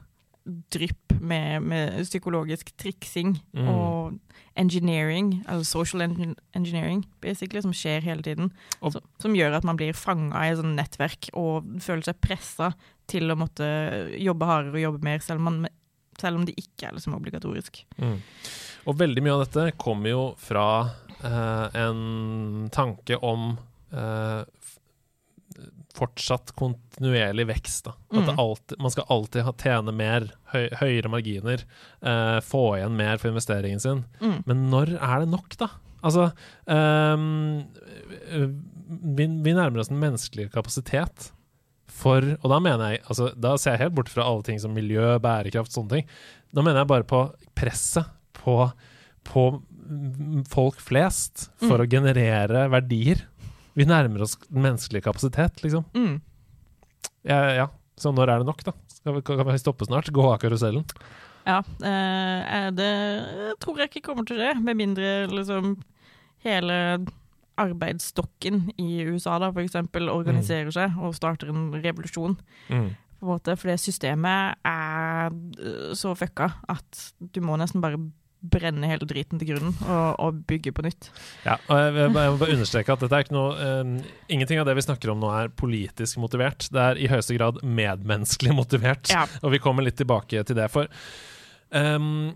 drypp med, med psykologisk triksing mm. og engineering, altså social engineering, basically, som skjer hele tiden. Og, som, som, gjør at man blir fanga i et sånt nettverk og føler seg pressa til å måtte jobbe hardere og jobbe mer, selv om man selv om det ikke er liksom obligatorisk. Mm. Og veldig mye av dette kommer jo fra eh, en tanke om eh, fortsatt kontinuerlig vekst. Da. At mm. alltid, man skal alltid ha, tjene mer, høy, høyere marginer, eh, få igjen mer for investeringen sin. Mm. Men når er det nok, da? Altså um, vi, vi, nærmer oss den menneskelige kapasitet for Og da mener jeg altså, Da ser jeg helt bort fra alle ting som miljø, bærekraft, sånne ting. Da mener jeg bare på presset på, på folk flest for mm. å generere verdier. Vi nærmer oss den menneskelige kapasitet, liksom. Mm. Ja, ja, Så når er det nok, da? Vi, kan vi stoppe snart? Gå av karusellen? Ja. Eh, det tror jeg ikke kommer til skje, med mindre liksom hele arbeidsstokken i USA da, for eksempel, organiserer mm. seg og starter en revolusjon. Mm. På en måte, for det systemet er øh, så fucka at du må nesten bare brenne hele driten til grunnen og, og, bygge på nytt. Ja, og jeg, jeg, må bare understreke at dette er ikke noe um, Ingenting av det vi snakker om nå er politisk motivert. Det er i høyeste grad medmenneskelig motivert, ja. og vi kommer litt tilbake til det. For um,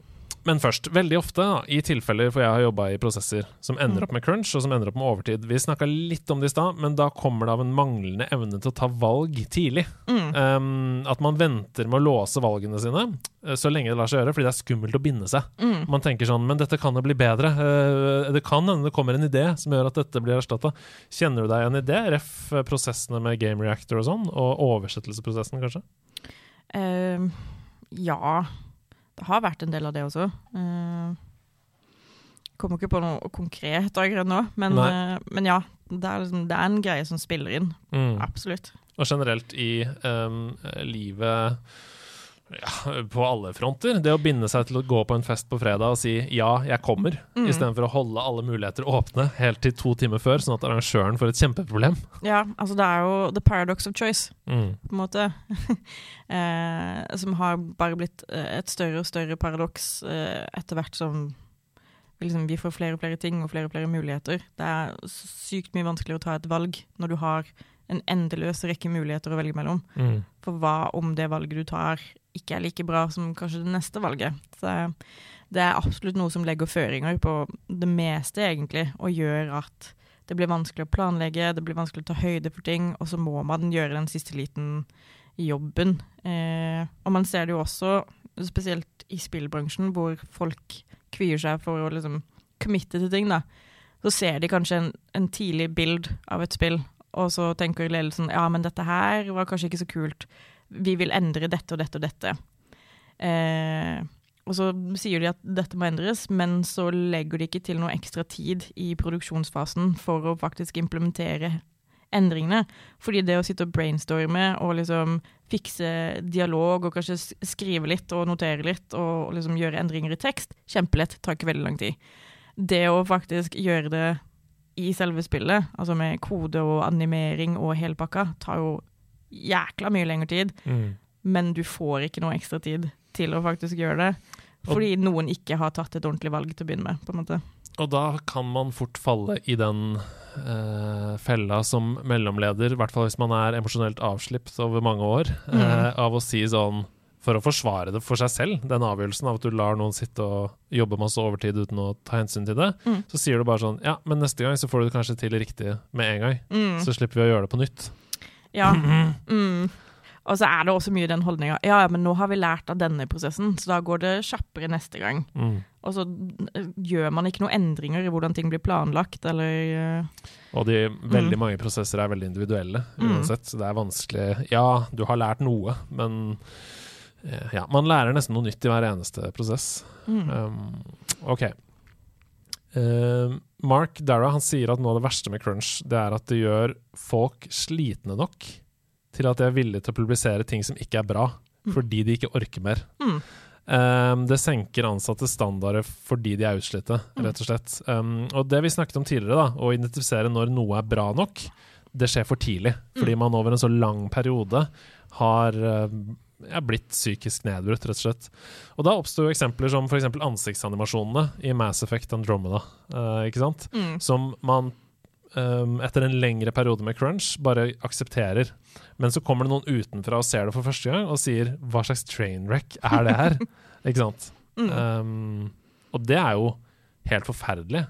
men først, veldig ofte da, i tilfeller hvor jeg har jobba i prosesser som ender mm. opp med crunch, og som ender opp med overtid Vi snakka litt om det i stad, men da kommer det av en manglende evne til å ta valg tidlig. Mm. Um, at man venter med å låse valgene sine uh, så lenge det lar seg gjøre, fordi det er skummelt å binde seg. Mm. Man tenker sånn Men dette kan jo bli bedre. Uh, det kan hende det kommer en idé som gjør at dette blir erstatta. Kjenner du deg en idé? Ref prosessene med Game Reactor og sånn, og oversettelsesprosessen, kanskje? Uh ja. Det har vært en del av det også. Uh, kommer ikke på noe konkret akkurat nå, men, uh, men ja. Det er, liksom, det er, en greie som spiller inn. Mm. Absolutt. Og generelt i um, livet ja, på alle fronter. Det å binde seg til å gå på en fest på fredag og si 'ja, jeg kommer', mm. istedenfor å holde alle muligheter åpne helt til to timer før, sånn at arrangøren får et kjempeproblem. Ja, altså det er jo the paradox of choice, mm. på en måte. [LAUGHS] eh, som har bare blitt eh, et større og større paradoks eh, etter hvert som liksom, vi får flere og flere ting og flere og flere muligheter. Det er sykt mye vanskeligere å ta et valg når du har en endeløs rekke muligheter å velge mellom. Mm. For hva om det valget du tar, ikke er like bra som kanskje det neste valget. Så det er absolutt noe som legger føringer på det meste, egentlig, og gjør at det blir vanskelig å planlegge, det blir vanskelig å ta høyde for ting, og så må man gjøre den siste liten jobben. Eh, og man ser det jo også, spesielt i spillbransjen, hvor folk kvier seg for å liksom committe til ting, da. Så ser de kanskje en, en tidlig bild av et spill, og så tenker ledelsen ja, men dette her var kanskje ikke så kult vi vil endre dette og dette og dette. Eh, og så sier de at dette må endres, men så legger de ikke til noe ekstra tid i produksjonsfasen for å faktisk implementere endringene. Fordi det å sitte og brainstorme og liksom fikse dialog og kanskje skrive litt og notere litt og liksom gjøre endringer i tekst, kjempelett, tar ikke veldig lang tid. Det å faktisk gjøre det i selve spillet, altså med kode og animering og hele pakka, tar jo jækla mye lengre tid, mm. men du får ikke noe ekstra tid til å faktisk gjøre det. Fordi og, noen ikke har tatt et ordentlig valg til å begynne med. på en måte. Og da kan man fort falle i den eh, fella som mellomleder, i hvert fall hvis man er emosjonelt avslipt over mange år, mm. eh, av å si sånn for å forsvare det for seg selv, den avgjørelsen av at du lar noen sitte og jobbe masse overtid uten å ta hensyn til det, mm. så sier du bare sånn Ja, men neste gang så får du det kanskje til riktig med en gang. Mm. Så slipper vi å gjøre det på nytt. Ja. Mm. Og så er det også mye den holdninga ja, ja, men nå har vi lært av denne prosessen, så da går det kjappere neste gang. Mm. Og så eh, gjør man ikke noen endringer i hvordan ting blir planlagt, eller uh, Og de veldig mm. mange prosesser er veldig individuelle mm. uansett, så det er vanskelig Ja, du har lært noe, men uh, ja, man lærer nesten noe nytt i hver eneste prosess. Mm. Um, OK. Uh, Mark Dara han sier at noe av det verste med crunch det er at det gjør folk slitne nok til at de er villige til å publisere ting som ikke er bra, mm. fordi de ikke orker mer. Mm. Um, det senker ansattes standarder fordi de er utslitte, mm. rett og slett. Um, og det vi snakket om tidligere, da, å identifisere når noe er bra nok, det skjer for tidlig. Fordi mm. man over en så lang periode har uh, er blitt psykisk nedbrutt, rett og slett. Og da oppsto eksempler som f.eks. ansiktsanimasjonene i Mass Effect Andromeda. Uh, ikke sant? Mm. Som man um, etter en lengre periode med crunch bare aksepterer. Men så kommer det noen utenfra og ser det for første gang og sier 'hva slags trainwreck er det her?' [LAUGHS] ikke sant? Mm. Um, og det er jo helt forferdelig.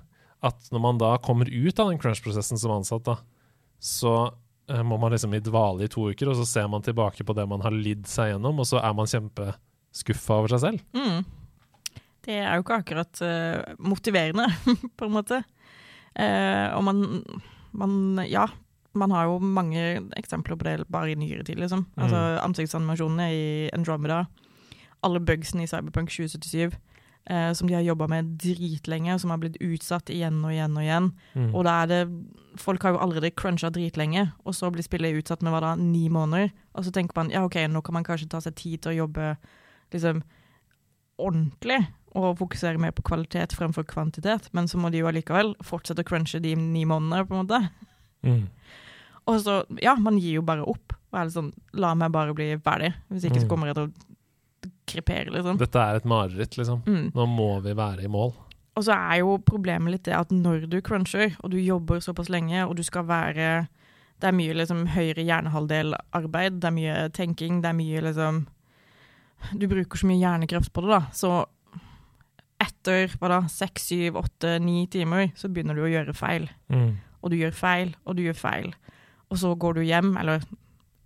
At når man da kommer ut av den crunch-prosessen som ansatt, da, så må man liksom i dvale i to uker, og så ser man tilbake på det man har lidd seg gjennom, og så er man kjempeskuffa over seg selv. Mm. Det er jo ikke akkurat uh, motiverende, [LAUGHS] på en måte. Uh, og man, man, Ja, man har jo mange eksempler på det bare i nyere tid, liksom. Mm. Altså ansiktsanimasjonene i Andromeda, alle bugsene i Cyberpunk 2077 eh, som de har jobba med dritlenge, som har blitt utsatt igjen og igjen og igjen. Mm. Og da er det Folk har jo allerede cruncha dritlenge, og så blir spillet utsatt med hva da, ni måneder. Og så tenker man ja, OK, nå kan man kanskje ta seg tid til å jobbe liksom ordentlig og fokusere mer på kvalitet fremfor kvantitet, men så må de jo allikevel fortsette å crunche de ni månedene, på en måte. Mm. Og så, ja, man gir jo bare opp. Og er litt sånn, La meg bare bli ferdig. Hvis ikke så mm. kommer jeg til å krepere, liksom. Dette er et mareritt, liksom. Mm. Nå må vi være i mål. Og så er jo problemet litt det at når du cruncher, og du jobber såpass lenge, og du skal være Det er mye liksom høyre hjernehalvdel-arbeid, det er mye tenking, det er mye liksom Du bruker så mye hjernekraft på det, da. Så etter hva da, seks, syv, åtte, ni timer, så begynner du å gjøre feil. Mm. Og du gjør feil, og du gjør feil. Og så går du hjem, eller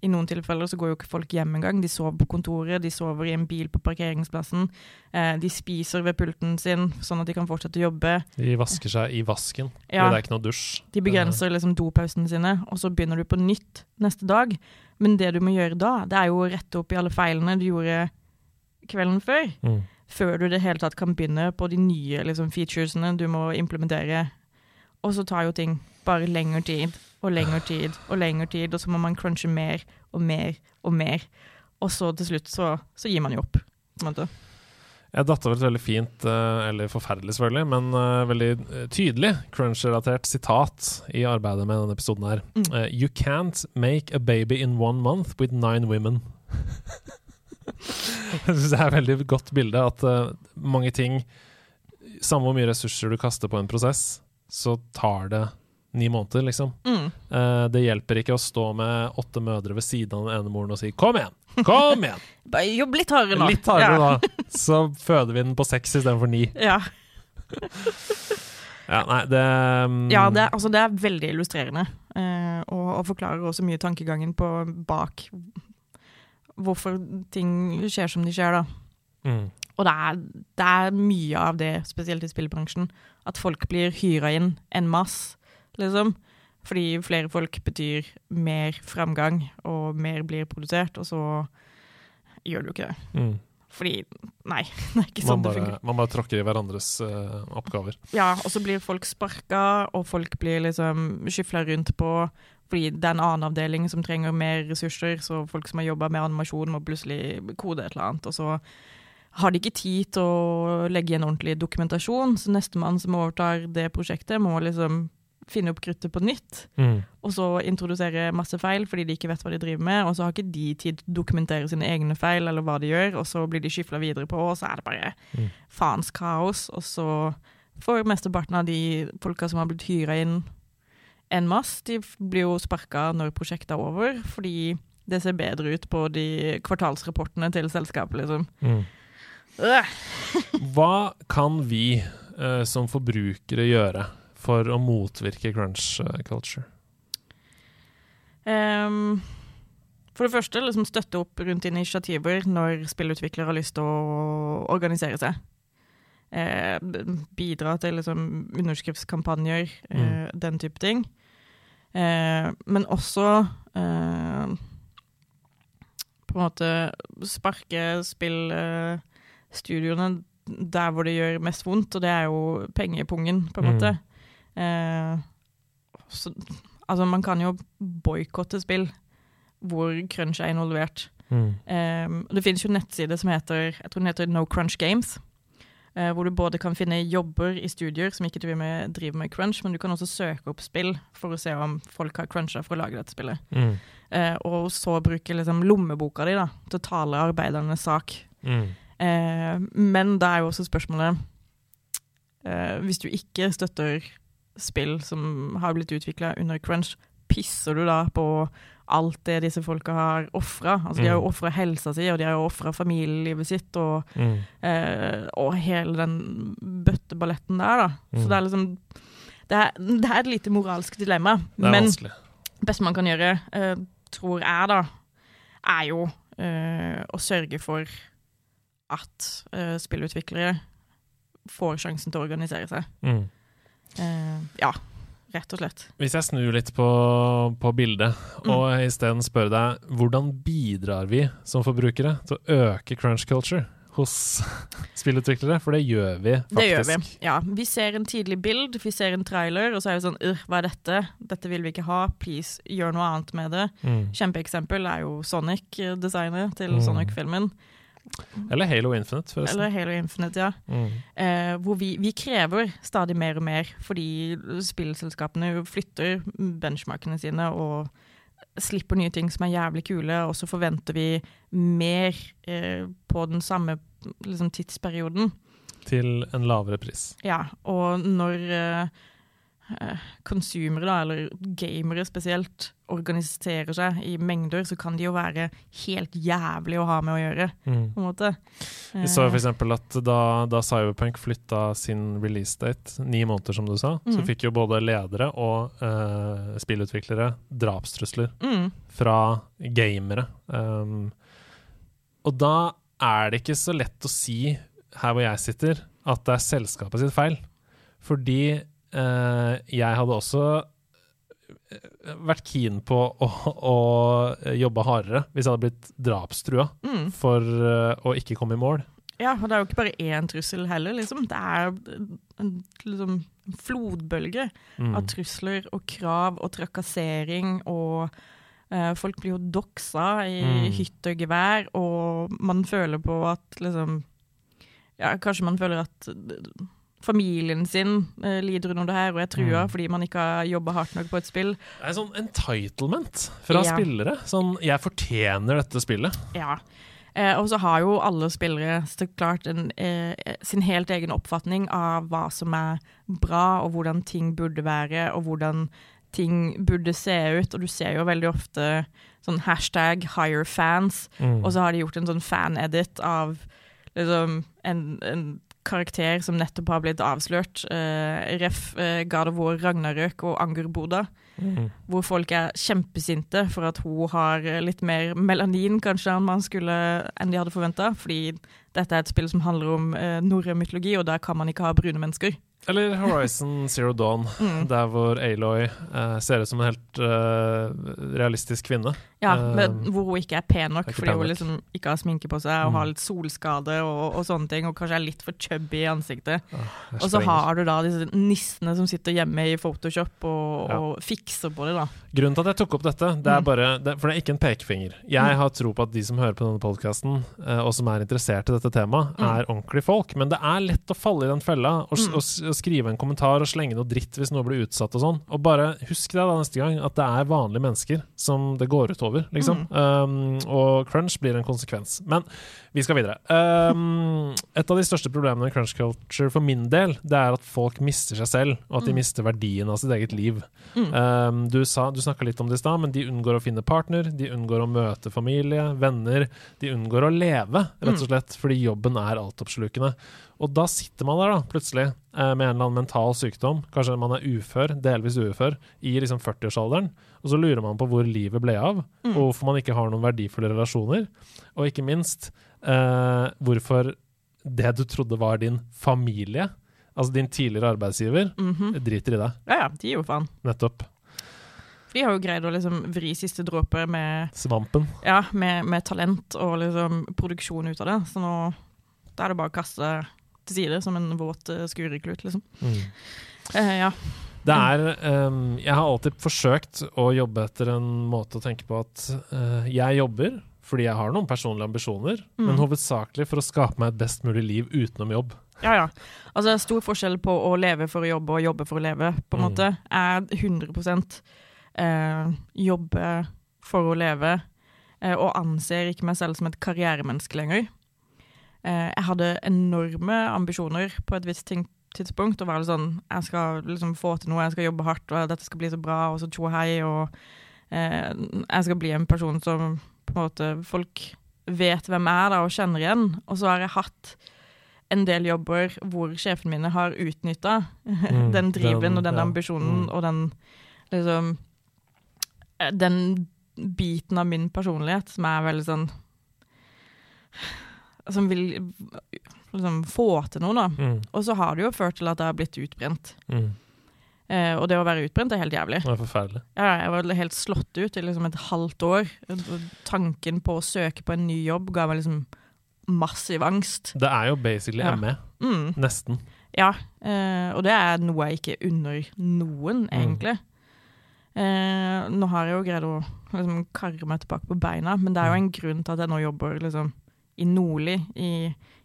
i noen tilfeller så går jo ikke folk hjem engang. De sover på kontoret, de sover i en bil på parkeringsplassen. Eh, de spiser ved pulten sin, sånn at de kan fortsette å jobbe. De vasker seg i vasken, ja. det er ikke noe dusj. De begrenser liksom dopausene sine, og så begynner du på nytt neste dag. Men det du må gjøre da, det er jo å rette opp i alle feilene du gjorde kvelden før. Mm. Før du i det hele tatt kan begynne på de nye liksom, featuresene du må implementere. Og så tar jo ting bare lengre tid og lengre tid og lengre tid, og så må man crunche mer og mer og mer. Og så til slutt så, så gir man jo opp. på en måte. Jeg datt over et veldig fint, eh, eller forferdelig selvfølgelig, men eh, veldig eh, tydelig crunch-relatert sitat i arbeidet med denne episoden her. Mm. You can't make a baby in one month with nine women. [LAUGHS] Jeg syns det er et veldig godt bilde at mange ting Samme hvor mye ressurser du kaster på en prosess, så tar det ni måneder, liksom. Mm. Uh, det hjelper ikke å stå med åtte mødre ved siden av den ene moren og si 'kom igjen', kom igjen! [LAUGHS] Bare jobb litt hardere nå. Litt hardere ja. da, så føder vi den på seks istedenfor ni. Ja. [LAUGHS] Ja, nei, det um... Ja, det altså det er veldig illustrerende, Uh, og, og forklarer også mye tankegangen på bak hvorfor ting skjer som de skjer, da. mm, Og det er, det er mye av det, spesielt i spillbransjen, at folk blir hyra inn en masse, liksom. Fordi flere folk betyr mer framgang, og mer blir produsert, og så gjør du ikke det. mm. Fordi Nei, [LAUGHS] det er ikke sånn sånn det fungerer. man bare tråkker i hverandres uh, oppgaver. Ja, og så blir folk sparka, og folk blir liksom skyfla rundt på fordi det er en annen avdeling som trenger mer ressurser, så folk som har jobba med animasjon, må plutselig kode et eller annet. Og så har de ikke tid til å legge igjen ordentlig dokumentasjon, så nestemann som overtar det prosjektet, må liksom finne opp kruttet på nytt, Mm. og så introdusere masse feil fordi de ikke vet hva de driver med, og så har ikke de tid til å dokumentere sine egne feil eller hva de gjør, og så blir de skyfla videre på, og så er det bare Mm. faens kaos, og så får mesteparten av de folka som har blitt hyra inn en masse, de blir jo sparka når prosjektet er over, fordi det ser bedre ut på de kvartalsrapportene til selskapet, liksom. Mm. Øh. [LAUGHS] Hva kan vi eh, som forbrukere gjøre for å motvirke crunch eh, culture? Um, for det første, liksom støtte opp rundt initiativer når spillutviklere har lyst til å organisere seg. Eh, bidra til liksom underskriftskampanjer, eh, den type ting. Eh, men også eh, på en måte sparke spillstudioene der hvor det gjør mest vondt, og det er jo pengepungen, på en Mm. Eh, så, altså, man kan jo boikotte spill hvor crunch er involvert. Mm. Eh, det finnes jo en nettside som heter jeg tror den heter No Crunch Games. eh, hvor du både kan finne jobber i studier som ikke driver med, driver med crunch, men du kan også søke opp spill for å se om folk har cruncha for å lage dette spillet. Mm. Eh, og så bruke liksom, lommeboka di da, til å tale arbeidernes sak. Mm. Eh, men da er jo også spørsmålet eh, Hvis du ikke støtter spill som har blitt utvikla under crunch, pisser du da på alt det disse folka har ofra? Altså, de har jo Mm. ofra helsa si, og de har jo ofra familielivet sitt, og, Mm. eh, og hele den bøtteballetten der, da. Mm. Så det er liksom det er, det er et lite moralsk dilemma. Det Men vanskelig. det beste man kan gjøre, eh, tror jeg, da, er jo eh, å sørge for at eh, spillutviklere får sjansen til å organisere seg. Mm. Eh, ja, rett og slett. Hvis jeg snur litt på, på bildet, Mm. og isteden spør deg hvordan bidrar vi som forbrukere til å øke crunch culture hos [LAUGHS] spillutviklere? For det gjør vi faktisk. Det gjør vi. Ja, vi ser en tidlig bild, vi ser en trailer, og så er vi sånn «Øh, Hva er dette? Dette vil vi ikke ha. Please, gjør noe annet med det. Mm. Kjempeeksempel er jo Sonic-designet til Mm. Sonic-filmen. Eller Halo Infinite, forresten. Eller Halo Infinite, ja. Mm. Eh, hvor vi, vi krever stadig mer og mer, fordi spillselskapene flytter benchmarkene sine og slipper nye ting som er jævlig kule, og så forventer vi mer eh, på den samme liksom, tidsperioden. Til en lavere pris. Ja, og når eh, eh, consumere, da, eller gamere spesielt, organiserer seg i mengder, så kan de jo være helt jævlig å ha med å gjøre, Mm. på en måte. Vi så f.eks. eksempel at da, da Cyberpunk flytta sin release date ni måneder, som du sa, så Mhm. fikk jo både ledere og uh, spillutviklere drapstrusler mm, fra gamere. Um, og da er det ikke så lett å si, her hvor jeg sitter, at det er selskapet sitt feil. Fordi eh, jeg hadde også eh, vært keen på å, å jobbe hardere hvis jeg hadde blitt drapstrua Mm. for eh, å ikke komme i mål. Ja, og det er jo ikke bare én trussel heller, liksom. Det er en liksom, flodbølge Mm. av trusler og krav og trakassering og uh, Folk blir jo doxa i Mm. hytte og gevær, og man føler på at liksom Ja, kanskje man føler at eh, familien sin eh, lider under det her og er trua Mm. fordi man ikke har jobba hardt nok på et spill. Det er sånn entitlement fra Ja. spillere. Sånn 'jeg fortjener dette spillet'. Ja. Eh, og så har jo alle spillere så klart en, eh, sin helt egen oppfatning av hva som er bra, og hvordan ting burde være, og hvordan ting burde se ut. Og du ser jo veldig ofte sånn hashtag higher fans, Mm. og så har de gjort en sånn fan-edit av liksom en, en karakter som nettopp har blitt avslørt. Uh, ref. Uh, God of War, Ragnarøk og Angerboda. Mm. Hvor folk er kjempesinte for at hun har litt mer melanin kanskje enn man skulle enn de hadde forventa. Fordi dette er et spill som handler om uh, norrøn mytologi, og der kan man ikke ha brune mennesker. Eller Horizon Zero Dawn, [LAUGHS] Mm. der hvor Aloy eh, ser ut som en helt eh, realistisk kvinne. Ja, Eh, men Hvor hun ikke er pen nok er fordi pen hun liksom ikke har sminke på seg og Mm. har litt solskade og, og sånne ting, og kanskje er litt for chubby i ansiktet. Jeg Og så har du da disse nissene som sitter hjemme i Photoshop og, Ja. og fikser på det, da. Grunnen til at jeg tok opp dette, det er Mm. bare det, For det er ikke en pekefinger. Jeg Mm. har tro på at de som hører på denne podkasten, og som er interessert i dette temaet, Mm. er ordentlige folk. Men det er lett å falle i den fella og, Mm. og, og skrive en kommentar og slenge noe dritt hvis noe blir utsatt og sånn. Og bare husk deg da neste gang at det er vanlige mennesker som det går utover, liksom. Mm. Um, og crunch blir en konsekvens. Men vi skal videre. Um, et av de største problemene med crunch culture for min del, det er at folk mister seg selv, og at de Mm. mister verdien av sitt eget liv. Mm. Um, du sa, du snakka litt om det i stad, men de unngår å finne partner, de unngår å møte familie, venner. De unngår å leve, rett og slett, fordi jobben er altoppslukende. Og da sitter man der da, plutselig eh, med en eller annen mental sykdom. Kanskje man er ufør, delvis ufør, i liksom 40-årsalderen. Og så lurer man på hvor livet ble av, Mm. og hvorfor man ikke har noen verdifulle relasjoner. Og ikke minst eh, hvorfor det du trodde var din familie, altså din tidligere arbeidsgiver, Mhm. driter i deg. Ja ja, de gir jo faen. Nettopp. De har jo greid å liksom vri siste dråpe med Svampen. Ja, med, med talent og liksom produksjon ut av det. Så nå da er det bare å kaste til side som en våt uh, skureklut, liksom. Eh, ja. Det er um, Jeg har alltid forsøkt å jobbe etter en måte å tenke på at uh, jeg jobber fordi jeg har noen personlige ambisjoner, Mm. men hovedsakelig for å skape meg et best mulig liv utenom jobb. ja, ja. Altså, det er stor forskjell på å leve for å jobbe og jobbe for å leve, på en Mm. måte. Er 100 eh, jobbe for å leve, eh, og anser ikke meg selv som et karrieremenneske lenger. Eh, jeg hadde enorme ambisjoner på et visst tidspunkt, og var litt sånn Jeg skal liksom få til noe, jeg skal jobbe hardt, og dette skal bli så bra, og så tjo hei, og eh, jeg skal bli en person som på en måte folk vet hvem jeg er da, og kjenner igjen. Og så har jeg hatt en del jobber hvor sjefene mine har utnytta Mm, [LAUGHS] den driven og den ja, ambisjonen mm. og den liksom eh, Den biten av min personlighet som er veldig sånn Som vil liksom få til noe, da. Mm, Og så har det jo ført til at jeg har blitt utbrent. mm. Eh, og det å være utbrent er helt jævlig. Det er forferdelig. Ja, jeg var helt slått ut i liksom et halvt år. Tanken på å søke på en ny jobb ga meg liksom massiv angst. Det er jo basically Ja. ME. Mm. Nesten. Ja, eh, og det er noe jeg ikke unner noen, egentlig. Eh, nå har jeg jo greid å liksom, karre meg tilbake på beina, men det er jo en grunn til at jeg nå jobber liksom, i Nordli, i,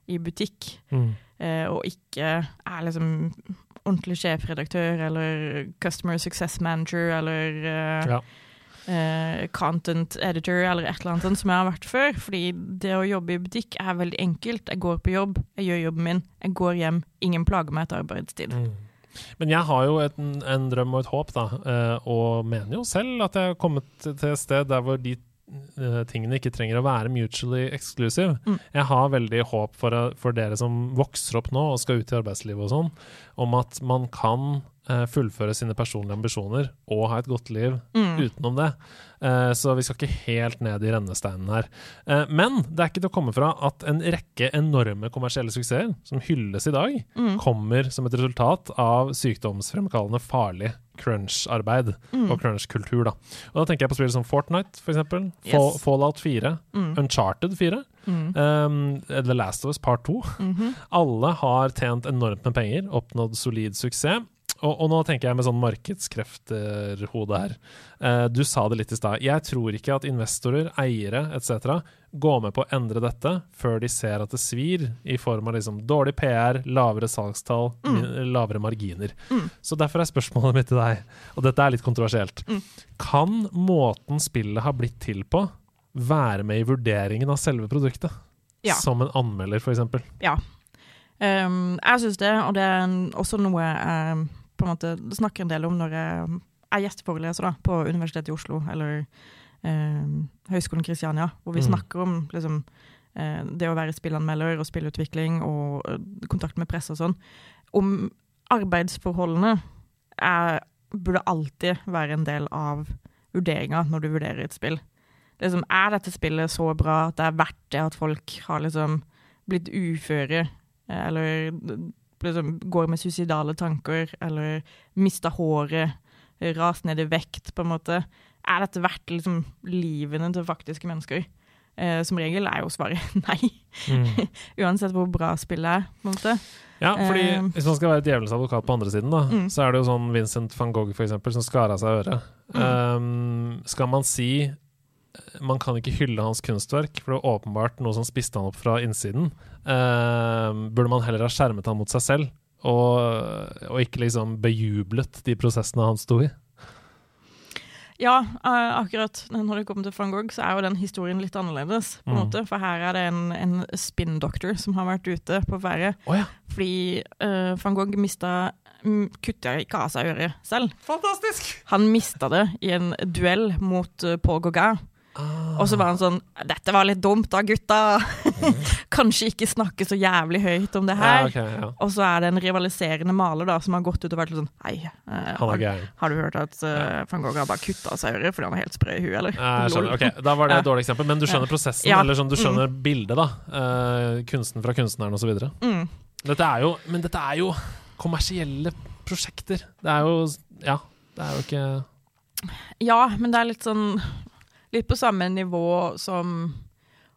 i butikk, Mm. eh, og ikke er liksom ordentlig sjefredaktør eller customer success manager eller eh, Ja. eh, content editor eller et eller annet som jeg har vært før. Fordi det å jobbe i butikk er veldig enkelt. Jeg går på jobb, jeg gjør jobben min, jeg går hjem. Ingen plager meg etter arbeidstid. Mm. Men jeg har jo et, en drøm og et håp, da, eh, og mener jo selv at jeg har kommet til et sted der hvor de tingene ikke trenger å være mutually exclusive. Mm. Jeg har veldig håp for, eh, for dere som vokser opp nå og skal ut i arbeidslivet og sånn, om at man kan uh, fullføre sine personlige ambisjoner og ha et godt liv Mm. utenom det. Uh, så vi skal ikke helt ned i rennesteinen her. Uh, men det er ikke til å komme fra at en rekke enorme kommersielle suksesser som hylles i dag, Mm. kommer som et resultat av sykdomsfremkallende farlig crunch-arbeid Mm. og crunch-kultur. da. Og Da tenker jeg på spill som Fortnite, for eksempel. Yes. Fall, Fallout 4. Mm. Uncharted 4. Mm. Um, The Last of Us Part 2. -hmm. Alle har tjent enormt med penger, oppnådd solid suksess. Og, og nå tenker jeg med sånn markedskrefter-hode her. Eh, du sa det litt i stad. Jeg tror ikke at investorer, eiere etc. går med på å endre dette før de ser at det svir, i form av liksom dårlig PR, lavere salgstall, Mm. lavere marginer. Mm. Så derfor er spørsmålet mitt til deg, og dette er litt kontroversielt. Mm. Kan måten spillet har blitt til på, være med i vurderingen av selve produktet? Ja. Som en anmelder, f.eks. Ja. Um, jeg syns det, og det er også noe jeg på en måte snakker en del om når jeg er gjesteforeleser da, på Universitetet i Oslo eller eh, Høgskolen Kristiania, hvor vi Mm. snakker om liksom, eh, det å være spillanmelder og spillutvikling og eh, kontakt med presse og sånn. Om arbeidsforholdene er, burde alltid være en del av vurderinga når du vurderer et spill. Liksom, er dette spillet så bra at det er verdt det at folk har liksom blitt uføre, eh, eller liksom går med suicidale tanker, eller mista håret, ras ned i vekt, på en måte. Er dette verdt liksom livene til faktiske mennesker? Eh, som regel er jo svaret [LAUGHS] nei, Mm. [LAUGHS] uansett hvor bra spillet er. på en måte. Ja, fordi Eh, hvis man skal være djevelens advokat på andre siden, da, Mm. så er det jo sånn Vincent van Gogh for eksempel, som skar av seg øret. Mm. Um, skal man si man kan ikke hylle hans kunstverk, for det var åpenbart noe som spiste han opp fra innsiden. Uh, burde man heller ha skjermet han mot seg selv, og, og ikke liksom bejublet de prosessene han sto i? Ja, uh, akkurat. Når det kommer til van Gogh, så er jo den historien litt annerledes. på en Mm. måte. For her er det en, en spin doctor som har vært ute på ferie. Oh, ja. Fordi uh, van Gogh mista Kutta ikke av seg øret selv. Fantastisk! Han mista det i en duell mot uh, Paul Gauguin. Og så var han sånn 'Dette var litt dumt da, gutta'. [LAUGHS] Kanskje ikke snakke så jævlig høyt om det her. ja, okay, ja. Og så er det en rivaliserende maler da, som har gått ut og vært sånn Hei, eh, har, har du hørt at uh, van Gogh har bare kutta seg øret fordi han var helt sprø i huet, eller? Jeg skjønner. Ok, Da var det et dårlig eksempel, men du skjønner prosessen, eller sånn, du skjønner bildet, da. Uh, kunsten fra kunstneren osv. Mm. Dette er jo Men dette er jo kommersielle prosjekter. Det er jo Ja, det er jo ikke Ja, men det er litt sånn Litt på samme nivå som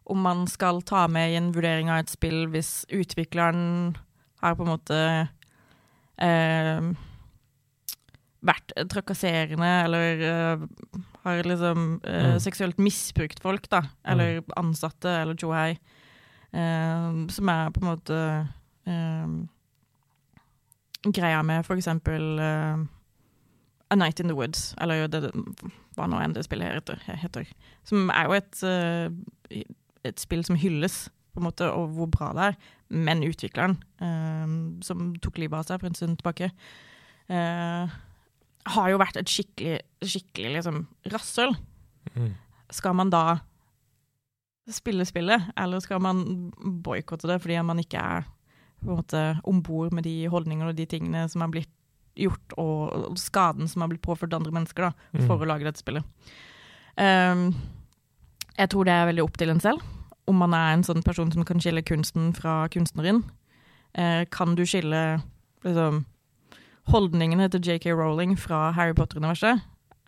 om man skal ta med i en vurdering av et spill hvis utvikleren har på en måte eh, vært trakasserende eller eh, har liksom eh, Mm. seksuelt misbrukt folk, da. Eller ansatte, eller tjohei. Eh, som er på en måte eh, greia med for eksempel A Night in the Woods, eller det, hva nå enn det spillet heter, heter. Som er jo et, eh, et spill som hylles, på en måte, og hvor bra det er. Men utvikleren, eh, som tok livet av seg for en stund tilbake, eh, har jo vært et skikkelig, skikkelig liksom, rasshøl. Mm. Skal man da spille spillet, eller skal man boikotte det fordi man ikke er på en måte om bord med de holdningene og de tingene som er blitt gjort, og skaden som har blitt påført andre mennesker da, for Mm. å lage dette spillet. Um, jeg tror det er veldig opp til en selv, om man er en sånn person som kan skille kunsten fra kunstneren. Uh, kan du skille liksom, holdningene til JK Rowling fra Harry Potter-universet?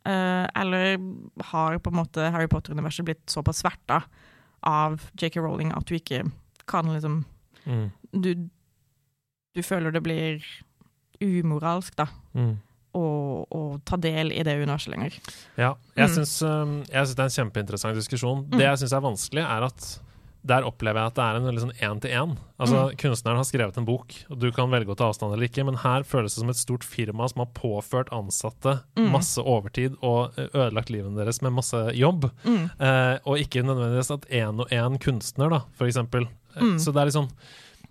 Uh, eller har på en måte Harry Potter-universet blitt såpass sverta av JK Rowling at du ikke kan liksom Mm. Du, du føler det blir umoralsk, da, Mm. å, å ta del i det universet lenger. Ja. Jeg Mm. syns, um, jeg syns det er en kjempeinteressant diskusjon. Mm. Det jeg syns er vanskelig, er at der opplever jeg at det er en veldig sånn én-til-én. Altså, Mm. Kunstneren har skrevet en bok, og du kan velge å ta avstand eller ikke, men her føles det som et stort firma som har påført ansatte Mm. masse overtid og ødelagt livene deres med masse jobb. Mm. Eh, og ikke nødvendigvis at én og én kunstner, da, for eksempel. Eh, Mm. Så det er liksom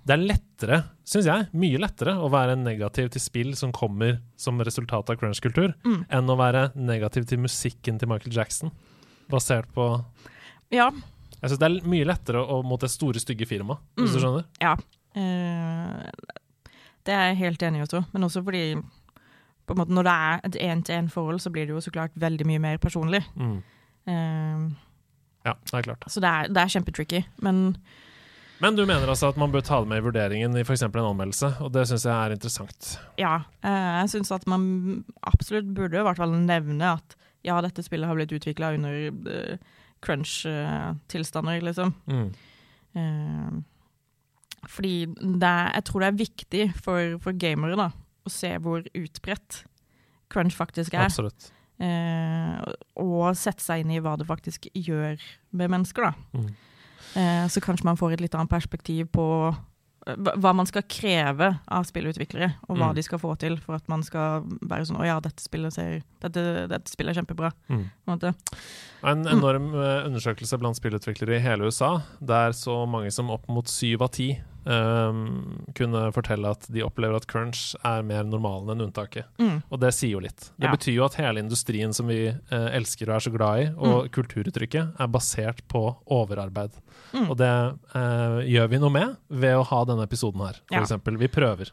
Det er lettere, syns jeg, mye lettere å være negativ til spill som kommer som resultat av crunch-kultur, Mm. enn å være negativ til musikken til Michael Jackson, basert på Ja. Jeg syns det er mye lettere å, mot det store, stygge firmaet, hvis du skjønner? skjønner. Uh, det er jeg helt enig i Otto. men også fordi på en måte når det er et én-til-én-forhold, så blir det jo så klart veldig mye mer personlig. Mm. Uh, Ja, det er klart. så det er, det er kjempetricky. Men Men du mener altså at man bør ta det med i vurderingen i f.eks. en anmeldelse, og det syns jeg er interessant. Ja, eh, jeg syns at man absolutt burde i hvert fall nevne at ja, dette spillet har blitt utvikla under uh, crunch-tilstander, liksom. Mm. Eh, fordi det, jeg tror det er viktig for, for gamere da, å se hvor utbredt crunch faktisk er. Absolutt. Eh, og sette seg inn i hva det faktisk gjør med mennesker. da. Mm. Eh, så kanskje man får et litt annet perspektiv på eh, hva man skal kreve av spillutviklere, og hva Mm. de skal få til for at man skal være sånn Å ja, dette spillet, ser, dette, dette spillet er kjempebra. Mm. En. En enorm mm. undersøkelse blant spillutviklere i hele USA, der så mange som opp mot syv av ti ehm, kunne fortelle at de opplever at crunch er mer normalen enn unntaket. Mm. Og det sier jo litt. Det Ja. betyr jo at hele industrien som vi uh, elsker og er så glad i, og kulturuttrykket, er basert på overarbeid. Mm. Og det uh, gjør vi noe med ved å ha denne episoden her, for Ja. Vi prøver.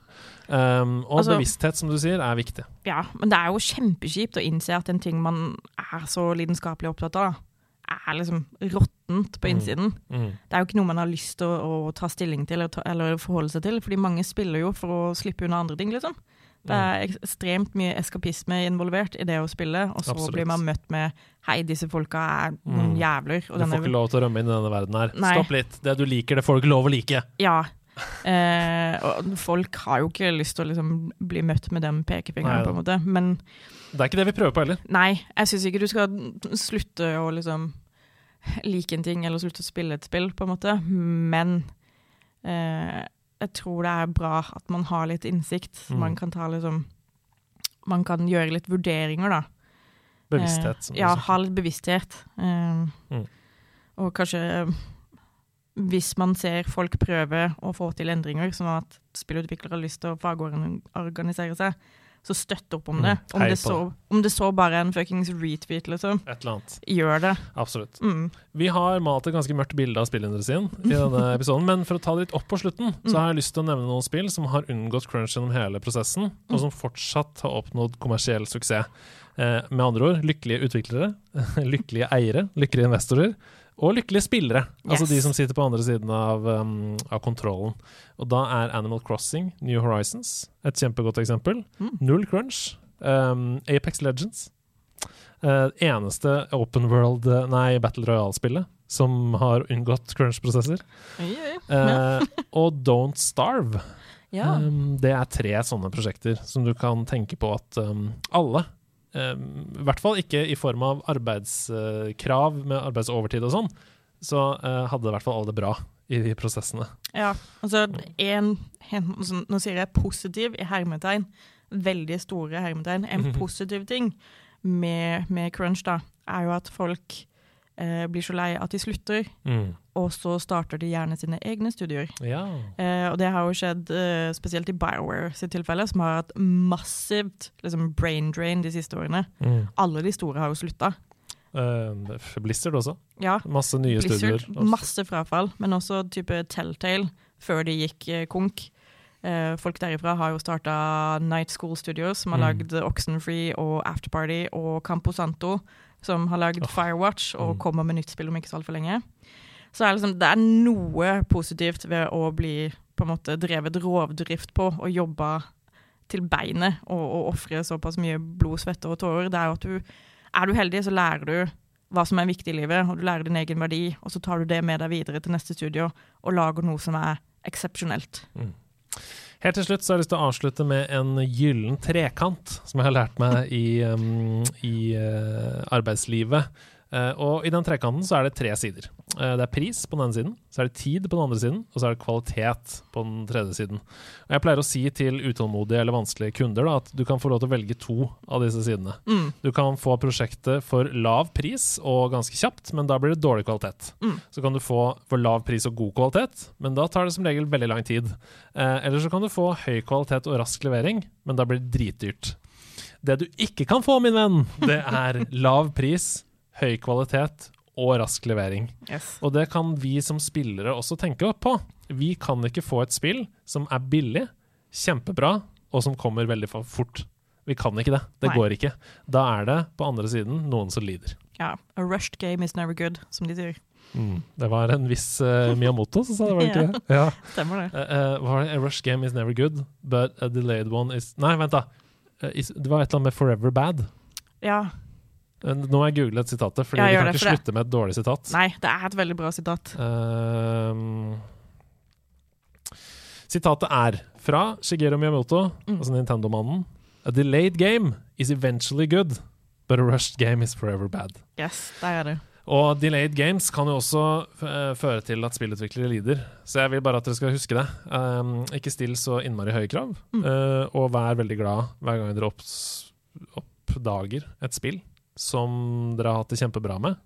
Um, og Altså- bevissthet, som du sier, er viktig. Ja, men det er jo kjempekjipt å innse at en ting man er så lidenskapelig opptatt av, er liksom råttent på Mm. innsiden. Mm. Det er jo ikke noe man har lyst til å, å ta stilling til eller, ta, eller forholde seg til, fordi mange spiller jo for å slippe unna andre ting, liksom. Det er ekstremt mye eskapisme involvert i det å spille, og så Absolutt. blir man møtt med 'hei, disse folka er noen Mm. jævler'. Og Du får denne- ikke lov til å rømme inn i denne verden her. Nei. Stopp litt. Det du liker, det får du ikke lov å like. Ja. Eh, og folk har jo ikke lyst til å liksom bli møtt med den pekefingeren, Nei, på en måte. Men Det er ikke det vi prøver på heller. nei, jeg syns ikke du skal slutte å liksom like en ting, eller slutte å spille et spill, på en måte. Men eh, jeg tror det er bra at man har litt innsikt. Mm. Man kan ta liksom Man kan gjøre litt vurderinger, da. Bevissthet. Eh, ja, ha litt bevissthet. Eh, Mm. Og kanskje hvis man ser folk prøve å få til endringer, sånn at spillutviklere har lyst til å fagorganisere seg, så støtt opp om det. Mm, Om det, så, om det så bare er en fuckings retweet, liksom. Et eller annet. Gjør det. Absolutt. Mm. Vi har malt et ganske mørkt bilde av spillindustrien i [LAUGHS] denne episoden, men for å ta det litt opp på slutten, så Mm. har jeg lyst til å nevne noen spill som har unngått crunch gjennom hele prosessen, og som fortsatt har oppnådd kommersiell suksess. Eh, med andre ord lykkelige utviklere, [LAUGHS] lykkelige eiere, lykkelige investorer. Og lykkelige spillere, altså de som sitter på andre siden av, um, av kontrollen. Og da er Animal Crossing, New Horizons, et kjempegodt eksempel. Mm. Null crunch. Um, Apex Legends. Uh, eneste open world, eh, nei, Battle Royale-spillet som har unngått crunch-prosesser. Eh, [LAUGHS] og Don't Starve. Ja. Um, det er tre sånne prosjekter som du kan tenke på at um, alle I hvert fall ikke i form av arbeidskrav med arbeidsovertid og sånn, så eh, hadde i hvert fall alle det bra i de prosessene. ja. Altså, en, en, altså, nå sier jeg positiv i hermetegn, veldig store hermetegn. En positiv ting med, med crunch, da, er jo at folk eh, blir så lei at de slutter, og så starter de gjerne sine egne studier. Ja. Eh, og det har jo skjedd eh, spesielt i Bioware sitt tilfelle, som har hatt massivt liksom, brain drain de siste årene. Alle de store har jo slutta. Eh, Blizzard også. Ja, Masse nye Blizzard, studier. masse frafall, men også type Telltale, før de gikk eh, konk. Eh, folk derifra har jo starta Night School Studios, som har Mm. lagd Oxenfree og Afterparty, og Camposanto, som har lagd oh. Firewatch, og mm. kommer med nytt spill om ikke så altfor lenge. Så er det, liksom, det er noe positivt ved å bli på en måte drevet rovdrift på og jobba til beinet og, og ofre såpass mye blod, svette og tårer. Det er jo at du Er du heldig, så lærer du hva som er viktig i livet, og du lærer din egen verdi, og så tar du det med deg videre til neste studio og lager noe som er eksepsjonelt. Helt til slutt så har jeg lyst til å avslutte med en gyllen trekant, som jeg har lært meg i, um, i uh, arbeidslivet. Uh, og i den trekanten så er det tre sider. Eh, det er pris på den ene siden, så er det tid på den andre siden, og så er det kvalitet på den tredje siden. Og jeg pleier å si til utålmodige eller vanskelige kunder da, at du kan få lov til å velge to av disse sidene. Mm. Du kan få prosjektet for lav pris og ganske kjapt, men da blir det dårlig kvalitet. Mm. Så kan du få for lav pris og god kvalitet, men da tar det som regel veldig lang tid. Eh, eller så kan du få høy kvalitet og rask levering, men da blir det dritdyrt. Det du ikke kan få, min venn, det er lav pris, høy kvalitet og rask levering. Yes. Og det kan vi som spillere også tenke på. Vi kan ikke få et spill som er billig, kjempebra, og som kommer veldig fort. Vi kan ikke det. Det Nei. går ikke. Da er det på andre siden noen som lider. Ja. A rushed game is never good, som de sier. Mm. Det var en viss uh, Miyamoto som sa det, var det ikke det? Ja. [LAUGHS] Stemmer det. Uh, uh, A rushed game is never good, but a delayed one is Nei, vent, da. Uh, is, det var et eller annet med 'forever bad'. Ja. Uh, Nå må jeg google et sitat, fordi vi kan ikke for det- slutte med et dårlig sitat. Nei, det er et veldig bra sitat. Uh, sitatet er fra Shigeru Miyamoto, Mm. altså Nintendo-mannen. A delayed game is eventually good, but a rushed game is forever bad. Yes, der er det. Og delayed games kan jo også eh, føre til at spillutviklere lider. Så jeg vil bare at dere skal huske det. Um, ikke still så innmari høye krav, Mm. uh, og vær veldig glad hver gang dere opps, oppdager et spill som dere har hatt det kjempebra med,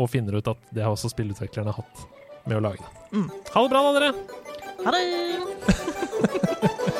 og finner ut at det har også spillutviklerne hatt med å lage det. Mm. Ha det bra, da, dere! Ha det! [LAUGHS]